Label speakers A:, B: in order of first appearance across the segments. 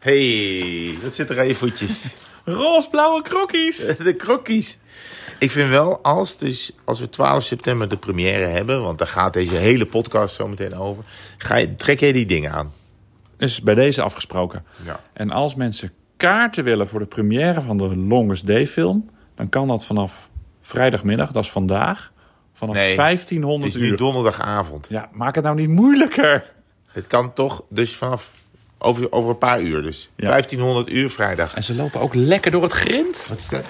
A: Hey, wat zit er aan je voetjes?
B: Roosblauwe krokkies.
A: De krokkies. Ik vind wel, als, dus, als we 12 september de première hebben... want daar gaat deze hele podcast zo meteen over... Ga je, trek jij die dingen aan?
B: Is bij deze afgesproken.
A: Ja.
B: En als mensen kaarten willen voor de première van de Longest Day film... dan kan dat vanaf vrijdagmiddag, dat is vandaag... vanaf
A: Nee, Het
B: 1500
A: is nu
B: uur.
A: donderdagavond.
B: Ja, maak het nou niet moeilijker.
A: Het kan toch dus vanaf over, over een paar uur dus.
B: Ja.
A: 1500 uur vrijdag.
B: En ze lopen ook lekker door het grind.
A: Wat is dat?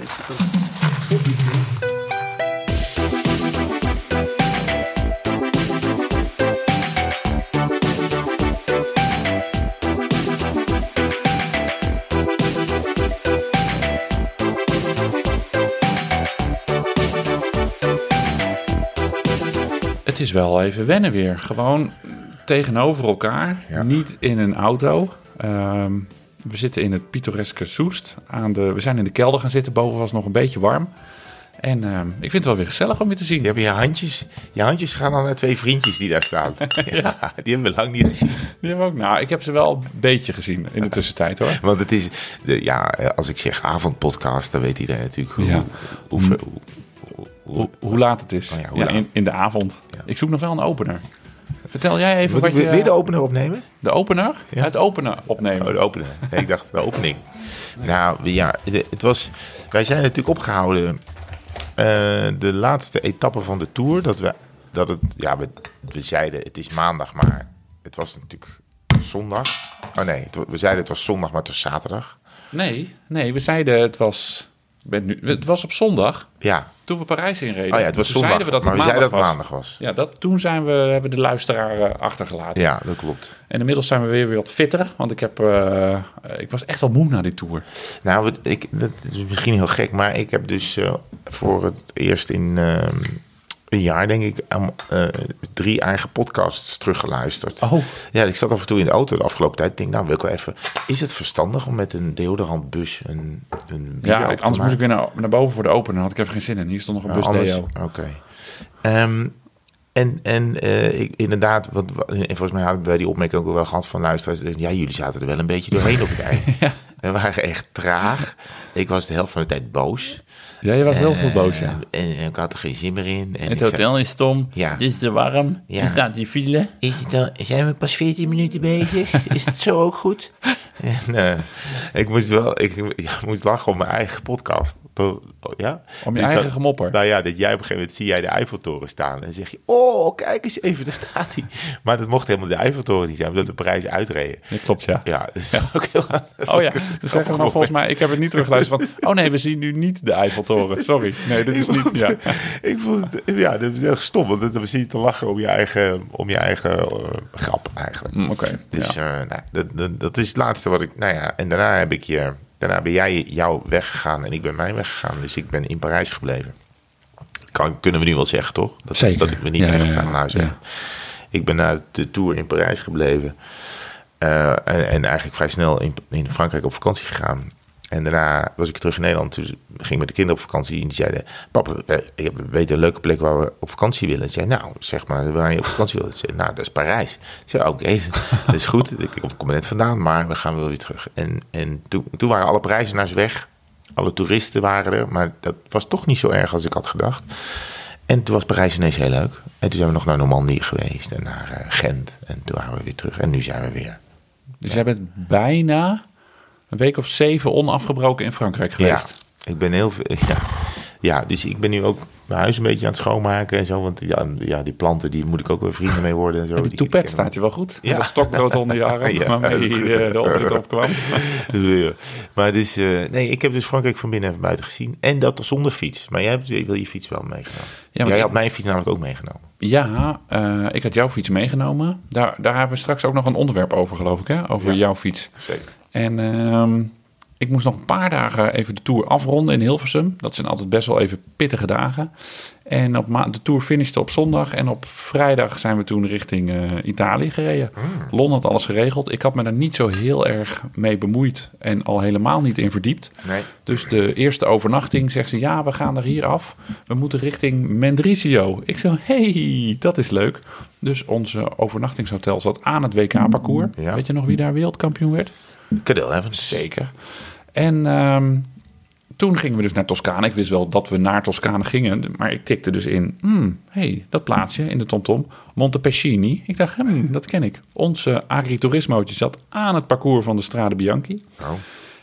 B: Het is wel even wennen weer. Gewoon tegenover elkaar.
A: Ja.
B: Niet in een auto. Ehm, we zitten in het pittoreske Soest. Aan de, we zijn in de kelder gaan zitten. Boven was nog een beetje warm. En ehm, ik vind het wel weer gezellig om je te zien.
A: Je hebt je handjes. Je handjes gaan dan naar twee vriendjes die daar staan. ja, die hebben we lang niet gezien.
B: Die hebben we ook. Nou, ik heb ze wel een beetje gezien in de tussentijd hoor.
A: Want het is, de, ja, als ik zeg avondpodcast, dan weet iedereen natuurlijk hoe,
B: Ja.
A: hoe,
B: laat het is.
A: Oh ja,
B: in, in de avond. Ik zoek nog wel een opener. Vertel jij even
A: Moet
B: wat
A: ik weer,
B: je...
A: weer de opener opnemen?
B: de opener?
A: Ja.
B: Het openen opnemen.
A: Oh, de opener. Nee, ik dacht de opening. Nou ja, het was. Wij zijn natuurlijk opgehouden. eh, de laatste etappe van de tour. Dat we. Dat het, ja, we, we zeiden het is maandag, maar het was natuurlijk zondag. Oh nee, het we zeiden het was zondag, maar het was zaterdag.
B: Nee, nee, we zeiden het was... ik ben nu, het was op zondag,
A: Ja,
B: toen we Parijs inreden.
A: oh ja, het was
B: Toen
A: zondag.
B: zeiden we dat
A: maar
B: het
A: dat
B: maandag
A: het
B: was.
A: maandag was.
B: Ja, dat, toen zijn we, hebben we de luisteraar eh, achtergelaten.
A: Ja, dat klopt.
B: En inmiddels zijn we weer, weer wat fitter. Want ik, heb, eh, ik was echt wel moe na die tour.
A: Nou, ik, dat is misschien heel gek, maar ik heb dus eh, voor het eerst in eh, een jaar, denk ik, aan, eh, drie eigen podcasts teruggeluisterd.
B: Oh.
A: Ja, ik zat af en toe in de auto de afgelopen tijd. Ik denk, nou, wil ik wel even. Is het verstandig om met een deodorantbus een, een
B: Ja, anders moest
A: maken?
B: ik weer naar, naar boven voor de opener. had ik even geen zin in. Hier stond nog een
A: Nou,
B: bus.
A: Oké. Ehm, en en eh, ik, inderdaad, wat, en volgens mij hadden wij die opmerking ook wel gehad van luisteraars. Ja, jullie zaten er wel een beetje doorheen op het eind. We waren echt traag. Ik was de helft van de tijd boos.
B: Ja, je was heel veel boos, ja.
A: En, en ik had er geen zin meer in. En
B: Het
A: zei,
B: hotel is stom.
A: Ja.
B: Het is te warm.
A: Ja.
B: Er staat die file.
A: is het dan, zijn we pas 14 minuten bezig? Is het zo ook goed? En, eh, ik moest wel ik, ja, moest lachen om mijn eigen podcast. To- Ja?
B: Om je
A: Dus
B: eigen
A: dat-
B: gemopper.
A: Nou ja, dat jij op een gegeven moment zie jij de Eiffeltoren staan. En zeg je, oh, kijk eens even, daar staat hij. Maar dat mocht helemaal de Eiffeltoren niet zijn, omdat we Parijs uitreden.
B: Klopt, ja.
A: Ja, dat is ook heel
B: Oh ja, dus zeggen we dan volgens mij, ik heb het niet teruggeluisterd van, oh nee, we zien nu niet de Eiffeltoren. Sorry, nee, dit is niet, ja.
A: Ik vond het, ja, dat is echt stom, want dan zie je te lachen om je eigen, om je eigen eh, grap eigenlijk.
B: Mm, Oké,
A: Dus
B: ja.
A: eh, nou, dat, dat, dat is het laatste wat ik. Nou ja, en daarna heb ik je. Daarna ben jij jouw weg gegaan en ik ben mijn weg gegaan. Dus ik ben in Parijs gebleven. Kan, kunnen we nu wel zeggen, toch? Dat,
B: Zeker.
A: Dat ik me niet
B: Ja,
A: echt aan huis. Ik ben na de tour in Parijs gebleven. Eh, en, en eigenlijk vrij snel in, in Frankrijk op vakantie gegaan. En daarna was ik terug in Nederland. Toen ging ik met de kinderen op vakantie. En die zeiden: Papa, eh, we weten een leuke plek waar we op vakantie willen. Ik zei: Nou, zeg maar waar je op vakantie wil. Ik zei: Nou, dat is Parijs. Ik zei: Oké, dat is goed. Ik, ik kom er net vandaan, maar we gaan wel weer terug. En, en toen, toen waren alle Parijzenaars weg. Alle toeristen waren er. Maar dat was toch niet zo erg als ik had gedacht. En toen was Parijs ineens heel leuk. En toen zijn we nog naar Normandië geweest en naar eh, Gent. En toen waren we weer terug. En nu zijn we weer.
B: Dus jij bent bijna een week of zeven onafgebroken in Frankrijk geweest.
A: Ja, ik ben heel veel. Ja, ja, dus ik ben nu ook mijn huis een beetje aan het schoonmaken en zo. Want ja, ja die planten, die moet ik ook weer vrienden mee worden. En zo.
B: En die
A: Die-
B: toepet staat je wel goed.
A: Ja.
B: Ja. Dat stokbrood onder je arm,
A: Ja,
B: waarmee
A: goed.
B: je de oprit opkwam.
A: Ja. Maar dus, eh, nee, ik heb dus Frankrijk van binnen en van buiten gezien. En dat zonder fiets. Maar jij hebt, wil je fiets wel meegenomen.
B: maar
A: jij
B: ik-
A: had mijn fiets namelijk ook meegenomen.
B: Ja, eh, ik had jouw fiets meegenomen. Daar, daar hebben we straks ook nog een onderwerp over, geloof ik, hè? over
A: Ja.
B: jouw fiets.
A: Zeker.
B: En ehm, ik moest nog een paar dagen even de Tour afronden in Hilversum. Dat zijn altijd best wel even pittige dagen. En op ma- de Tour finishte op zondag. En op vrijdag zijn we toen richting eh, Italië gereden. Lon had alles geregeld. Ik had me daar niet zo heel erg mee bemoeid. En al helemaal niet in verdiept.
A: Nee.
B: Dus de eerste overnachting zegt ze... ja, we gaan er hier af. We moeten richting Mendrisio. Ik zo, hey, dat is leuk. Dus onze overnachtingshotel zat aan het WK-parcours.
A: Ja.
B: Weet je nog wie daar wereldkampioen werd?
A: Cadel Evans.
B: Zeker. En ehm, toen gingen we dus naar Toscane. Ik wist wel dat we naar Toscane gingen. Maar ik tikte dus in, hmm, hey, dat plaatsje in de TomTom. Montepulciani. Ik dacht, hmm, dat ken ik. Onze agriturismootje zat aan het parcours van de Strade Bianchi.
A: Oh.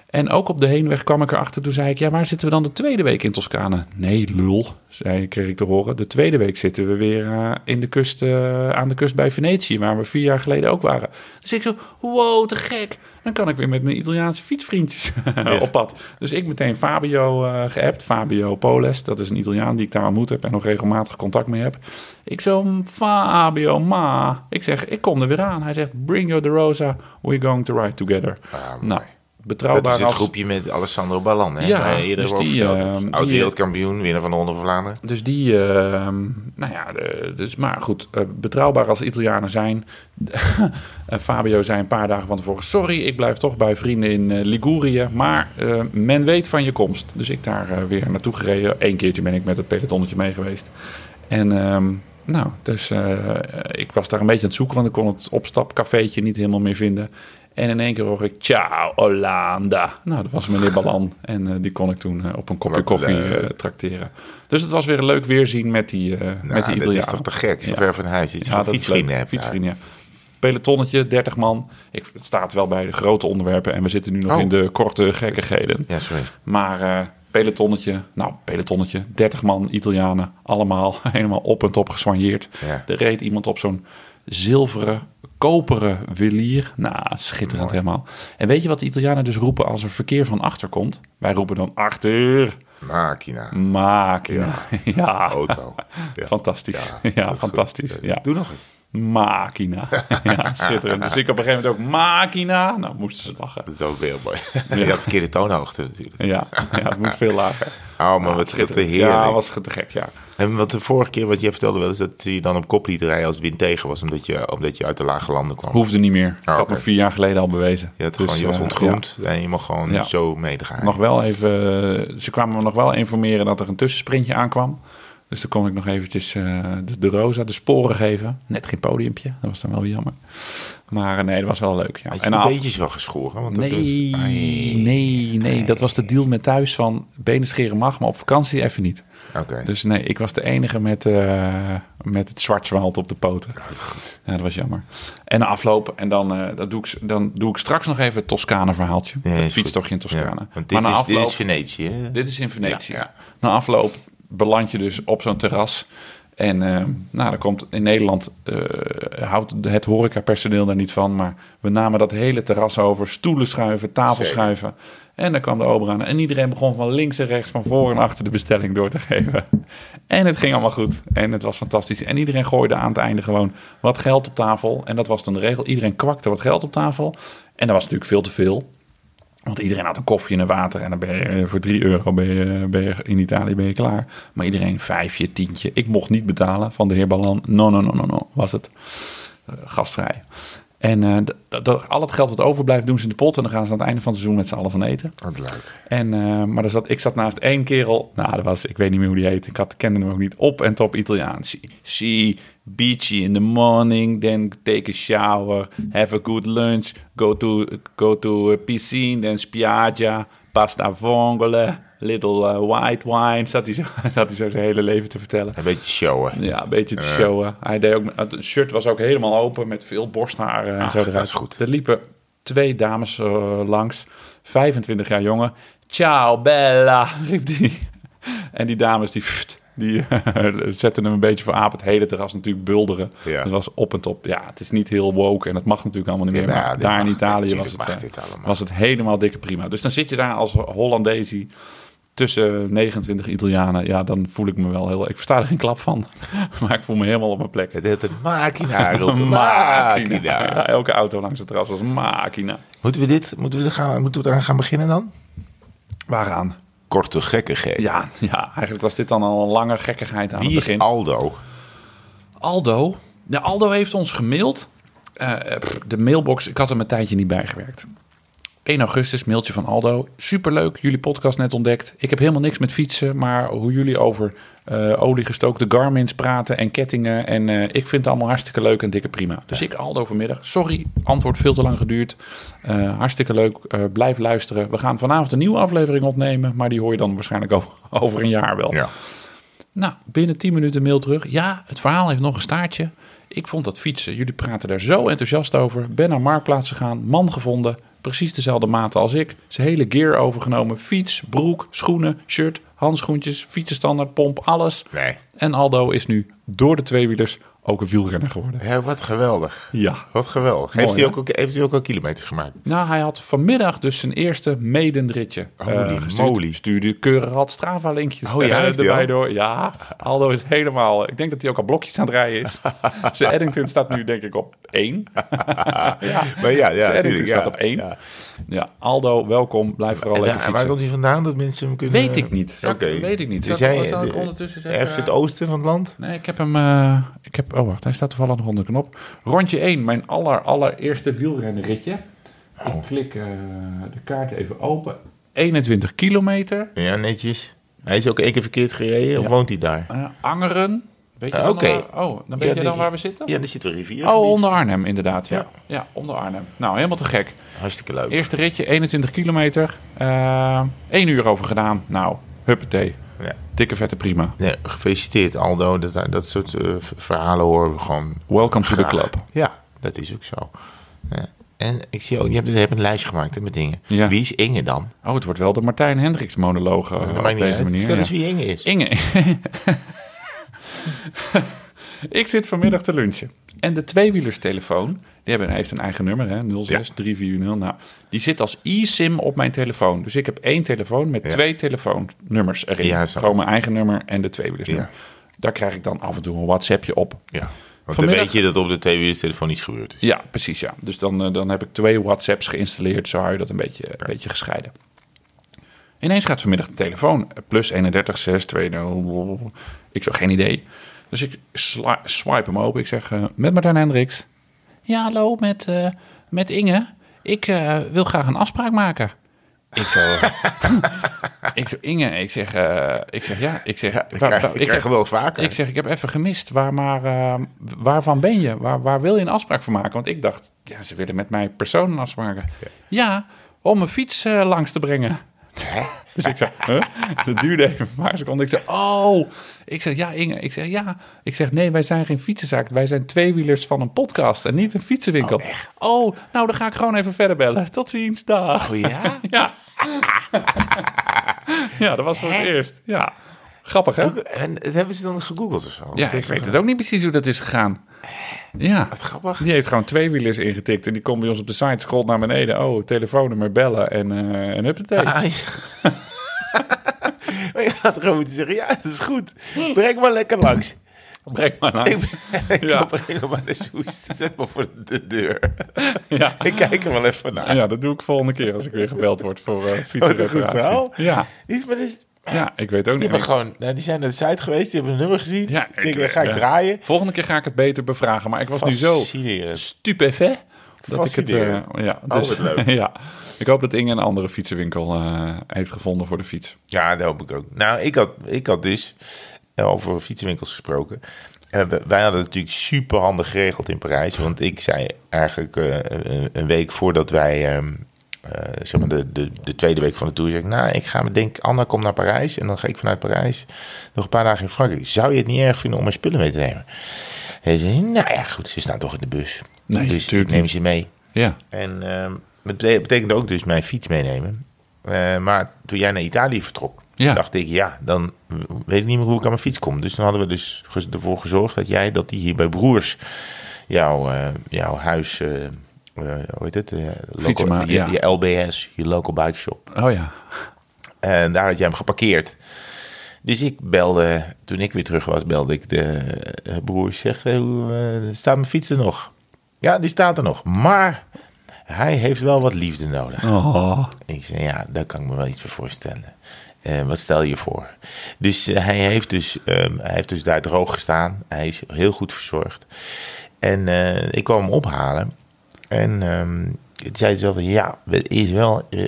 B: En ook op de heenweg kwam ik erachter. Toen zei ik, ja, waar zitten we dan de tweede week in Toscane? Nee, lul, zei, kreeg ik te horen. De tweede week zitten we weer eh, in de kust, eh, aan de kust bij Venetië, waar we vier jaar geleden ook waren. Dus ik zo, wow, te gek. Dan kan ik weer met mijn Italiaanse fietsvriendjes op pad. Dus ik meteen Fabio eh geappt. Fabio Poles, dat is een Italiaan die ik daar ontmoet heb en nog regelmatig contact mee heb. Ik zo, Fabio, ma. Ik zeg, ik kom er weer aan. Hij zegt, bring your De Rosa, we're going to ride together.
A: Ah,
B: nou,
A: Dat
B: betrouwbaar
A: is het
B: als...
A: groepje met Alessandro Ballan. Hè?
B: Ja,
A: eerder
B: dus die,
A: vertelde.
B: eh,
A: Oud-wereldkampioen, winnaar van de Ronde van Vlaanderen.
B: Dus die, ehm, nou ja, de, dus, maar goed, eh, betrouwbaar als Italianen zijn. Eh, Fabio zei een paar dagen van tevoren: Sorry, ik blijf toch bij vrienden in eh, Ligurië. Maar eh, men weet van je komst. Dus ik daar eh, weer naartoe gereden. Eén keertje ben ik met het pelotonnetje mee geweest. En ehm, nou, dus eh, ik was daar een beetje aan het zoeken, want ik kon het opstapcafeetje niet helemaal meer vinden. En in één keer hoor ik, ciao Hollanda. Nou, dat was meneer Ballan. En eh, die kon ik toen eh, op een kopje koffie eh, trakteren. Dus het was weer een leuk weerzien met die, eh met die
A: Nou, dat
B: Italiaan.
A: is toch te gek. Zo
B: Ja.
A: ver van huis. Je
B: Ja,
A: fietsvrienden hebt.
B: Fietsvrienden, ja. Pelotonnetje, 30 man. Ik, het staat wel bij de grote onderwerpen. En we zitten nu nog
A: Oh.
B: in de korte gekkigheden.
A: Ja, sorry.
B: Maar pelotonnetje, nou, pelotonnetje, 30 man Italianen. Allemaal helemaal op en top gesoigneerd.
A: Ja.
B: Er reed iemand op zo'n zilveren, koperen wilier. Nou, schitterend
A: Mooi.
B: helemaal. En weet je wat de Italianen dus roepen als er verkeer van achter komt? Wij roepen dan achter,
A: Makina.
B: makina. Ja,
A: Auto. Ja.
B: fantastisch.
A: Ja,
B: Ja, fantastisch. Ja.
A: Doe nog eens.
B: Makina. ja, schitterend. Dus ik op een gegeven moment ook makina. Nou, moesten ze lachen.
A: Dat is ook weer mooi. Je had verkeerde toonhoogte natuurlijk.
B: Ja, ja het moet veel lager.
A: Oh, maar
B: Ja,
A: wat te
B: schitterend.
A: heerlijk.
B: Ja, was te gek, ja.
A: En wat de vorige keer wat je vertelde wel is dat je dan op kop liet rijden als wind tegen was, omdat je, omdat je uit de lage landen kwam.
B: Hoefde niet meer. Ik
A: Ah,
B: had
A: oké.
B: me vier jaar geleden al bewezen.
A: Je, had
B: Dus,
A: gewoon, je was
B: eh,
A: ontgroend en je mag gewoon
B: Ja.
A: zo meegaan.
B: ja. Nog wel even, eh, ze kwamen me nog wel informeren dat er een tussensprintje aankwam. Dus toen kon ik nog eventjes eh, de, de Rosa de sporen geven. Net geen podiumpje, dat was dan wel weer jammer. Maar eh, nee, dat was wel leuk. Ja.
A: Had je
B: En
A: de
B: af-
A: beetjes wel geschoren? Want
B: Nee,
A: Ai.
B: nee, nee, dat was de deal met thuis van benen scheren mag, maar op vakantie even niet.
A: Oké.
B: Dus nee, ik was de enige met, eh, met het zwartzwald op de poten. Ja, dat was jammer. En de afloop, en dan, eh, dat doe, ik, dan doe ik straks nog even het Toscane verhaaltje.
A: Ja, is
B: het fietstochtje in Toscane.
A: Ja, want
B: maar
A: dit
B: na
A: is, dit
B: afloop,
A: is Venetië. hè?
B: dit is in Venetië.
A: Ja.
B: Na afloop beland je dus op zo'n terras. En eh, nou, dan komt in Nederland, eh, houdt het horecapersoneel daar niet van. Maar we namen dat hele terras over. Stoelen schuiven, tafel
A: Zeker.
B: schuiven. En dan kwam de ober aan. En iedereen begon van links en rechts, van voor en achter de bestelling door te geven. En het ging allemaal goed. En het was fantastisch. En iedereen gooide aan het einde gewoon wat geld op tafel. En dat was dan de regel. Iedereen kwakte wat geld op tafel. En dat was natuurlijk veel te veel. Want iedereen had een koffie en een water. En dan ben je eh, voor 3 euro ben je, ben je, in Italië ben je klaar. Maar iedereen vijfje, tientje. Ik mocht niet betalen van de heer Ballan. No, no, no, no, no. Was het. Eh, gastvrij. En eh, dat, dat, al het geld wat overblijft doen ze in de pot. En dan gaan ze aan het einde van het seizoen met z'n allen van eten.
A: Wat leuk.
B: En, eh, maar er zat, ik zat naast één kerel. Nou, dat was, ik weet niet meer hoe die heet. Ik had, kende hem ook niet. Op en top Italiaans. See, beachy in the morning. Then take a shower. Have a good lunch. Go to, go to a piscine. Then spiaggia. Pasta vongole. Little eh, white wine. Zat hij, zo, zat hij zo zijn hele leven te vertellen.
A: Een beetje showen.
B: Ja, een beetje te showen. Hij deed ook, het shirt was ook helemaal open met veel borstharen en
A: Ah,
B: zo
A: dat
B: eruit.
A: is goed.
B: Er liepen twee dames eh, langs, 25 jaar jongen. Ciao Bella, riep die. En die dames die, die zetten hem een beetje voor aap. Het hele terras natuurlijk bulderen.
A: Ja.
B: Het was op en top. Ja, het is niet heel woke en dat mag natuurlijk allemaal niet
A: Ja,
B: meer.
A: maar
B: daar in. Italië was het, eh, was het helemaal dikke prima. Dus dan zit je daar als Hollandesie tussen 29 Italianen. Ja, dan voel ik me wel heel... Ik versta er geen klap van. Maar ik voel me helemaal op mijn plek.
A: Het heet een. Makina.
B: Ja, elke auto langs het terras was makina.
A: Moeten we dit, moeten we, gaan, moeten we eraan gaan beginnen dan?
B: Waaraan?
A: Korte gekkigheid.
B: Ja, ja, eigenlijk was dit dan al een lange gekkigheid aan
A: Wie
B: het
A: is
B: begin.
A: Aldo?
B: Aldo. Ja, Aldo heeft ons gemaild. Eh, de mailbox, ik had hem een tijdje niet bijgewerkt. 1 augustus, mailtje van Aldo. Superleuk, jullie podcast net ontdekt. Ik heb helemaal niks met fietsen, maar hoe jullie over eh, oliegestookte Garmin's praten en kettingen. En eh, ik vind het allemaal hartstikke leuk en dikke prima. Dus ik Aldo vanmiddag. Sorry, antwoord veel te lang geduurd. Eh, hartstikke leuk. Blijf luisteren. We gaan vanavond een nieuwe aflevering opnemen. Maar die hoor je dan waarschijnlijk over, over een jaar wel.
A: Ja.
B: Nou, binnen 10 minuten mail terug. Ja, het verhaal heeft nog een staartje. Ik vond dat fietsen, jullie praten daar zo enthousiast over. Ben naar Marktplaats gegaan, man gevonden. Precies dezelfde maten als ik. Zijn hele gear overgenomen. Fiets, broek, schoenen, shirt, handschoentjes, fietsenstandaard, pomp, alles.
A: Nee.
B: En Aldo is nu door de tweewielers ook een wielrenner geworden.
A: Ja, wat geweldig.
B: Ja.
A: Wat geweldig. Heeft, hij ook, heeft hij ook al kilometers gemaakt?
B: Nou, hij had vanmiddag dus zijn eerste medenritje
A: Holy
B: eh, gestuurd.
A: moly.
B: Stuurde keurig had Strava-linkjes
A: Oh ja,
B: eh,
A: hij
B: erbij door. Ja, Aldo is helemaal... Ik denk dat hij ook al blokjes aan het rijden is. zijn Eddington staat nu denk ik op één. ja,
A: Maar ja, ja
B: Eddington
A: tuurlijk,
B: staat
A: ja.
B: op één.
A: Ja.
B: Ja. Aldo, welkom. Blijf vooral
A: En,
B: lekker
A: ja, waar
B: fietsen.
A: komt hij vandaan dat mensen hem kunnen...
B: Weet ik niet.
A: Oké.
B: weet ik niet.
A: Dus
B: zal ik
A: de-
B: ondertussen
A: ergens in het oosten van het land?
B: Nee, ik heb hem. eh, ik heb, oh, wacht, hij staat toevallig nog onder de knop. Rondje 1, mijn aller, allereerste wielrennerritje. Ik klik eh, de kaart even open. 21 kilometer.
A: Ja, netjes. Hij is ook één keer verkeerd gereden, of woont hij daar?
B: eh, Angeren. Weet je dan waar- oh, dan weet
A: Ja,
B: je dan waar we zitten?
A: Ja, daar zit een rivier.
B: oh, onder Arnhem inderdaad. Ja.
A: Ja.
B: ja, onder Arnhem. Nou, helemaal te gek.
A: Hartstikke leuk.
B: Eerste ritje, 21 kilometer. eh 1 uur over gedaan. Nou, huppatee.
A: Ja.
B: Dikke vette prima.
A: Nee, gefeliciteerd Aldo. Dat, dat soort eh, verhalen horen we gewoon
B: Welcome to the club.
A: Ja, dat is ook zo. Ja. En ik zie ook, je hebt, je hebt een lijstje gemaakt hè, met dingen.
B: Ja.
A: Wie is Inge dan?
B: Oh, het wordt wel de Martijn Hendricks monoloog eh, op deze
A: uit.
B: manier.
A: Vertel
B: ja.
A: eens wie Inge is.
B: Inge. ik zit vanmiddag te lunchen. En de tweewielerstelefoon, die hebben, heeft een eigen nummer, hè, 06 340. Nou, die zit als e-sim op mijn telefoon. Dus ik heb één telefoon met
A: Ja.
B: twee telefoonnummers erin.
A: Ja,
B: Gewoon mijn eigen nummer en de tweewielersnummer. Daar krijg ik dan af en toe een WhatsAppje op.
A: Ja. Want dan weet je dat op de tweewielerstelefoon iets gebeurd is.
B: Ja, precies ja. Dus dan, eh, dan heb ik twee WhatsApps geïnstalleerd. Zo hou je dat een beetje, een beetje gescheiden. Ineens gaat vanmiddag de telefoon. Plus 31 6 20. Ik zeg geen idee. Dus ik swipe hem open. Ik zeg eh, met Martijn Hendricks. Ja, hallo, met, eh, met Inge. Ik eh, wil graag een afspraak maken. Ik zo, ik zo Inge, ik zeg, eh, ik zeg ja, ik zeg,
A: Ik
B: waar-
A: krijg, ik krijg
B: heb-
A: wel vaker.
B: ik zeg, ik heb even gemist. Waar, maar, waarvan ben je? Waar, waar wil je een afspraak voor maken? Want ik dacht, ja, ze willen met mij personen afspraken. Ja, om een fiets langs te brengen. Dus ik zei, huh? dat duurde even een paar seconden. Ik zei, oh. Ik zeg, ja, Inge. Ik zeg, ja. Ik zeg, nee, wij zijn geen fietsenzaak. Wij zijn tweewielers van een podcast en niet een fietsenwinkel. Oh, nou, dan ga ik gewoon even verder bellen. Tot ziens, dag.
A: Oh ja?
B: Ja. ja, dat was voor het eerst. Ja. Grappig, hè?
A: En dat hebben ze dan gegoogeld of zo?
B: Ja, ik weet het ook niet precies hoe dat is gegaan. Ja,
A: Wat grappig.
B: die heeft gewoon tweewielers ingetikt en die komt bij ons op de site, scrolt naar beneden. Oh, telefoonnummer, bellen en, eh en huppatee.
A: Ah, ja. maar je had gewoon moeten zeggen, ja, dat is goed. Breng maar lekker langs.
B: Breng maar langs.
A: Ik
B: Ja.
A: kom er maar de soest. Zet maar voor de deur.
B: Ja.
A: Ik kijk er wel even naar.
B: ja, dat doe ik volgende keer als ik weer gebeld word voor uh,
A: een goed verhaal.
B: Ja,
A: Niet, maar dit is,
B: ja, ik weet ook
A: die,
B: niet.
A: gewoon, nou, die zijn naar de site geweest, die hebben een nummer gezien.
B: Ja,
A: ik denk, ga ik draaien.
B: Volgende keer ga ik het beter bevragen, maar ik was nu zo stupefait dat ik het...
A: Fascinerend.
B: ja, dus,
A: leuk.
B: ja. Ik hoop dat Inge een andere fietsenwinkel eh, heeft gevonden voor de fiets.
A: Ja, dat hoop ik ook. Nou, ik had, ik had dus, eh, over fietsenwinkels gesproken. wij hadden het natuurlijk super handig geregeld in Parijs. Want ik zei eigenlijk een, week voordat wij, ehm, eh, zeg maar de, de, de tweede week van de tour, zeg ik, nou, ik ga me denk, Anna komt naar Parijs. En dan ga ik vanuit Parijs nog een paar dagen in Frankrijk. Zou je het niet erg vinden om mijn spullen mee te nemen? Hij zei, nou ja, goed, ze staan toch in de bus.
B: Nee,
A: dus ik neem ze mee.
B: Ja,
A: En ehm het bete- betekende ook dus mijn fiets meenemen. Eh, maar toen jij naar Italië vertrok,
B: Ja.
A: dacht ik, ja, dan weet ik niet meer hoe ik aan mijn fiets kom. Dus dan hadden we dus ervoor gezorgd dat jij, dat die hier bij Broers, jouw, eh, jouw huis, eh, eh, hoe heet het? Eh, local-
B: ja.
A: LBS, je local bike shop.
B: oh ja.
A: En daar had jij hem geparkeerd. Dus ik belde, toen ik weer terug was, belde ik de eh, broers. Zeg, eh, hoe, eh, staat mijn fiets er nog? Ja, die staat er nog. Maar hij heeft wel wat liefde nodig.
B: Oh.
A: Ik zei, ja, daar kan ik me wel iets bij voorstellen. Eh, wat stel je voor? Dus eh, hij, heeft dus, ehm, hij heeft dus daar droog gestaan. Hij is heel goed verzorgd. En eh, ik kwam hem ophalen. En ehm toen zei ze wel, van, ja, is wel, eh,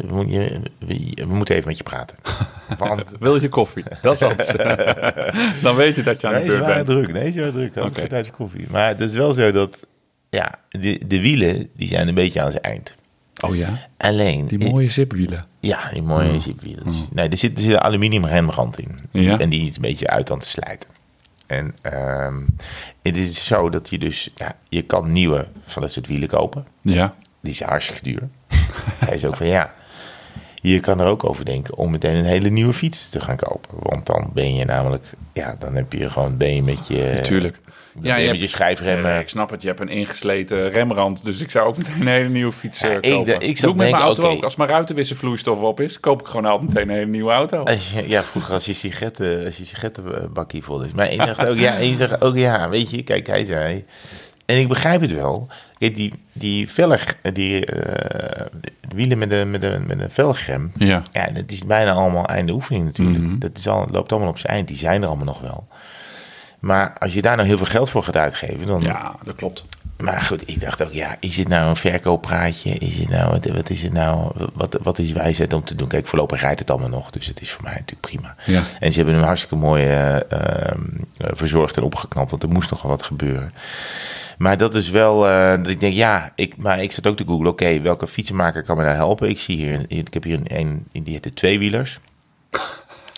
A: we, moeten even met je praten. Want
B: Wil je koffie? Dat is alles. Dan weet je dat je aan
A: nee,
B: de beurt bent.
A: druk. Nee, ze waren druk.
B: Oké.
A: een tijdje koffie. Maar het is wel zo dat, ja, de, de wielen, die zijn een beetje aan zijn eind.
B: Oh ja,
A: Alleen,
B: die mooie zipwielen.
A: ja, die mooie zipwieltjes. Nee, er zit, er zit een aluminium rembrand in.
B: Ja.
A: En die is een beetje uit aan het slijten. En ehm, het is zo dat je dus, ja, je kan nieuwe van dat soort wielen kopen.
B: Ja.
A: Die zijn hartstikke duur. Hij is ook van ja, je kan er ook over denken om meteen een hele nieuwe fiets te gaan kopen. Want dan ben je namelijk, ja, dan heb je gewoon, ben je met je,
B: Natuurlijk. Ja,
A: je
B: je
A: je
B: hebt,
A: schijfremmen.
B: Eh, ik snap het, je hebt een ingesleten remrand. Dus ik zou ook meteen een hele nieuwe fiets eh,
A: ik
B: kopen.
A: ik zou
B: Doe ik met mijn auto ook. Als mijn ruitenwisselvloeistof op is, koop ik gewoon altijd meteen een hele nieuwe auto.
A: Je, ja, vroeger als je sigaretten, als je sigarettenbakkie vol is. Maar ik dacht ook, ja, ik dacht ook, ja, weet je, kijk, hij zei. En ik begrijp het wel. Kijk, die, die velg, die eh, wielen met een met een met een velgrem.
B: Ja.
A: Ja, dat is bijna allemaal einde oefening natuurlijk.
B: Mhm.
A: Dat is al, loopt allemaal op zijn eind. Die zijn er allemaal nog wel. Maar als je daar nou heel veel geld voor gaat uitgeven, dan...
B: Ja, dat klopt.
A: Maar goed, ik dacht ook, ja, is het nou een verkooppraatje? Is het nou, wat, is het nou, wat, wat is wijsheid om te doen? Kijk, voorlopig rijdt het allemaal nog, dus het is voor mij natuurlijk prima.
B: Ja.
A: En ze hebben hem hartstikke mooi eh, ehm, eh, verzorgd en opgeknapt, want er moest nog wel wat gebeuren. Maar dat is wel, eh, dat ik denk, ja, ik, maar ik zat ook te googlen, oké, welke fietsenmaker kan me nou helpen? Ik zie hier, ik heb hier een, een die heet de tweewielers.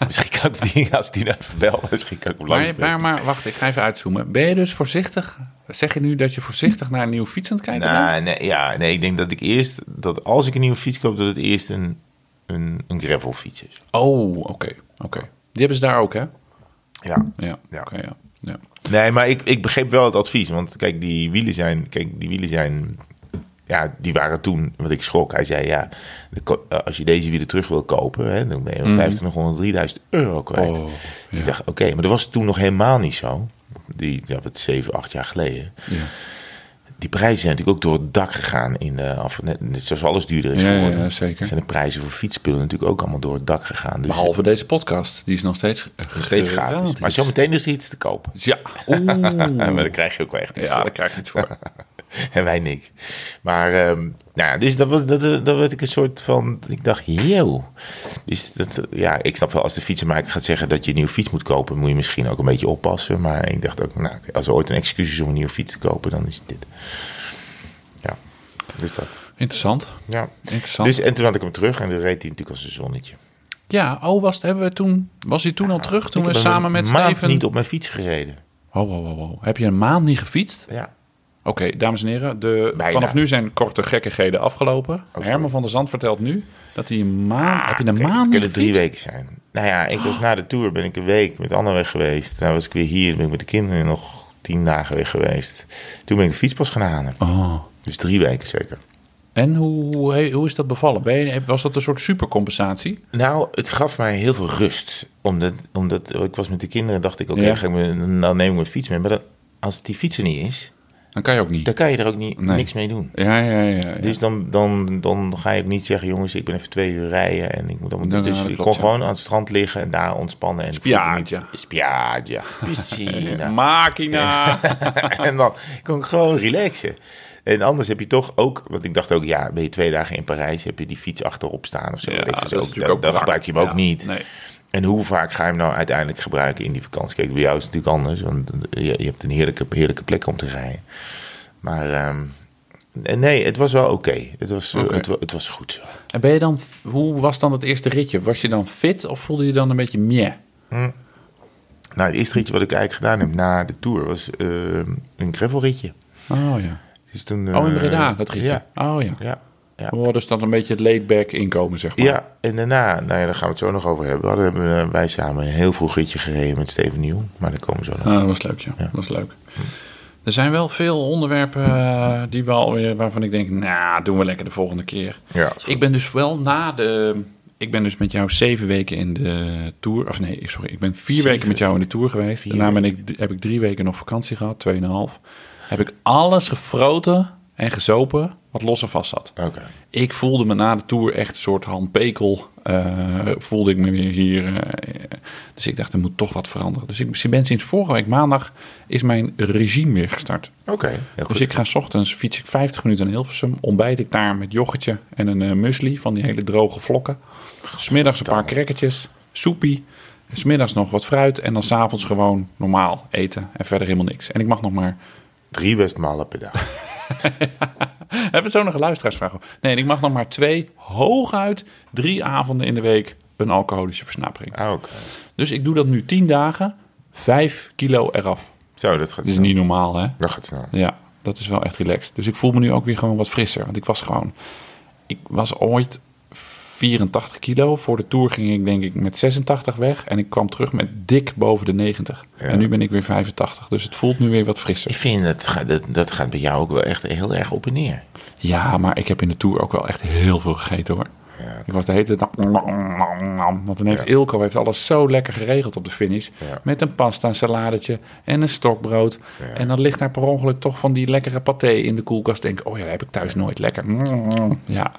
A: Misschien kan ik die, als die nou even bel, misschien kan ik hem
B: Maar,
A: langs
B: maar, maar wacht, ik ga even uitzoomen. Ben je dus voorzichtig? Zeg je nu dat je voorzichtig naar een nieuwe fiets aan het kijken bent?
A: Nou, nee, ja, nee, ik denk dat ik eerst, dat als ik een nieuwe fiets koop, dat het eerst een, een, een gravelfiets is.
B: Oh, oké. oké. Die hebben ze daar ook, hè?
A: Ja.
B: Ja,
A: ja.
B: ja.
A: Nee, maar ik, ik begreep wel het advies. Want kijk, die wielen zijn, kijk, die wielen zijn, ja, die waren toen, wat ik schrok. Hij zei, ja, eh, als je deze wielen terug wil kopen, hè, dan ben je 2500, 3000 euro kwijt.
B: Oh, ja.
A: Ik dacht, oké, maar dat was toen nog helemaal niet zo. Die, ja, wat zeven, acht jaar geleden.
B: Ja.
A: Die prijzen zijn natuurlijk ook door het dak gegaan in de af, net, net zoals alles duurder is geworden.
B: ja, zeker.
A: Zijn de prijzen voor fietsspullen natuurlijk ook allemaal door het dak gegaan. Dus
B: Behalve deze podcast. Die is nog steeds,
A: nog steeds gratis. Maar zometeen is er iets te kopen.
B: Ja. Oeh.
A: maar daar krijg je ook wel echt iets
B: Ja,
A: voor.
B: daar krijg je iets voor.
A: en wij niks. Maar, ehm, nou ja, dus dat, was, dat, dat werd ik een soort van, ik dacht, yo. Dus dat, ja, ik snap wel, als de fietsenmaker gaat zeggen dat je een nieuwe fiets moet kopen, moet je misschien ook een beetje oppassen. Maar ik dacht ook, nou, als er ooit een excuus is om een nieuwe fiets te kopen, dan is het dit. Ja, dus dat.
B: Interessant.
A: Ja.
B: Interessant.
A: Dus, en toen had ik hem terug en dan reed hij natuurlijk als een zonnetje.
B: Ja, oh, was, het, hebben we toen, was hij toen al terug? Toen
A: Ik
B: we
A: heb
B: samen met
A: een maand
B: Steven...
A: niet op mijn fiets gereden.
B: Oh, oh, oh, oh. Heb je een maand niet gefietst?
A: Ja.
B: Oké, dames en heren. De,
A: Bijna.
B: vanaf nu zijn korte gekkigheden afgelopen.
A: sorry.
B: Herman van der Zand vertelt nu dat hij een maand... heb je een maand
A: het kunnen drie weken zijn. Nou ja, ik was na de tour ben ik een week met Anne weg geweest. Toen was ik weer hier, ben ik met de kinderen nog tien dagen weg geweest. Toen ben ik de fietspas gaan halen.
B: Oh.
A: Dus drie weken zeker.
B: En hoe, hoe, is dat bevallen? Ben je, was dat een soort supercompensatie?
A: Nou, het gaf mij heel veel rust. Omdat, omdat ik was met de kinderen dacht ik, oké,
B: Ja.
A: dan ga ik me- dan neem ik mijn fiets mee. Maar dat, als die fiets er niet is,
B: Dan kan je ook niet.
A: dan kan je er ook niet,
B: Nee.
A: niks mee doen.
B: Ja, ja, ja. ja.
A: Dus dan, dan, dan ga je ook niet zeggen, jongens, ik ben even twee uur rijden en ik moet allemaal doen. Dus
B: dat
A: ik
B: klopt,
A: kon
B: ja.
A: gewoon aan het strand liggen en daar ontspannen. En
B: Spiaatje.
A: Spiaatje. Piscine.
B: Machina.
A: en dan kon ik gewoon relaxen. En anders heb je toch ook, want ik dacht ook, ja, ben je twee dagen in Parijs, heb je die fiets achterop staan of zo.
B: Ja, dat
A: Ook-
B: ook brak.
A: gebruik je hem ook niet.
B: nee.
A: En hoe vaak ga je hem nou uiteindelijk gebruiken in die vakantie? Kijk, bij jou is het natuurlijk anders, want je, je hebt een heerlijke, heerlijke plek om te rijden. Maar ehm, nee, het was wel oké. Het, was, eh, het, het was goed zo.
B: En ben je dan, hoe was dan het eerste ritje? Was je dan fit of voelde je dan een beetje meh?
A: Nou, het eerste ritje wat ik eigenlijk gedaan heb na de Tour was ehm, een gravelritje.
B: Oh ja.
A: Dus toen,
B: Oh, in
A: eh,
B: Breda, dat ritje.
A: Ja,
B: Oh ja.
A: ja, ja.
B: Oh, dus dan een beetje het laid-back inkomen, zeg maar.
A: Ja, en daarna, nou ja, daar gaan we het zo nog over hebben. We eh, wij samen een heel vroeg ritje gereden met Steven Nieuw. Maar daar komen we zo nog.
B: Ah, dat was leuk, ja. Dat was leuk. Er zijn wel veel onderwerpen eh, die we alweer, waarvan ik denk, nou, doen we lekker de volgende keer.
A: Ja.
B: Ik ben dus wel na de... Ik ben dus met jou zeven weken in de tour. Of nee, sorry. Ik ben vier
A: Zeven?
B: weken met jou in de tour geweest.
A: Vier
B: Daarna ben ik, heb ik drie weken nog vakantie gehad, tweeënhalf. Heb ik alles gefroten en gezopen wat los en vast zat. Ik voelde me na de tour echt een soort Han Pekel. eh, voelde ik me weer hier. eh, dus ik dacht, er moet toch wat veranderen. Dus ik ben sinds vorige week maandag is mijn regime weer gestart.
A: Oké, goed.
B: Dus ik ga 's ochtends fiets ik 50 minuten naar Hilversum. Ontbijt ik daar met yoghurtje en een eh muesli van die hele droge vlokken. Smiddags een paar crackertjes. soepie. Smiddags nog wat fruit en dan s'avonds gewoon normaal eten. En verder helemaal niks. En ik mag nog maar...
A: Drie Westmalen per dag.
B: Hebben we zo nog een luisteraarsvraag? Nee, ik mag nog maar twee, hooguit drie avonden in de week een alcoholische versnapering.
A: Ah.
B: Dus ik doe dat nu tien dagen, vijf kilo eraf.
A: Zo, dat gaat
B: Dat is
A: snel.
B: niet normaal, hè?
A: Dat gaat snel.
B: Ja, dat is wel echt relaxed. Dus ik voel me nu ook weer gewoon wat frisser. Want ik was gewoon... Ik was ooit 84 kilo. Voor de Tour ging ik denk ik met 86 weg. En ik kwam terug met dik boven de 90.
A: Ja.
B: En nu ben ik weer 85. Dus het voelt nu weer wat frisser.
A: Ik vind dat, gaat- dat, dat gaat bij jou ook wel echt heel erg op en neer.
B: Ja, maar ik heb in de Tour ook wel echt heel veel gegeten hoor.
A: Ja.
B: Ik was de hele tijd... Want dan heeft Ilko heeft alles zo lekker geregeld op de finish.
A: Ja.
B: Met een pasta, een saladetje en een stokbrood. En dan ligt daar per ongeluk toch van die lekkere paté in de koelkast. Denk oh ja, dat heb ik thuis nooit lekker. Ja,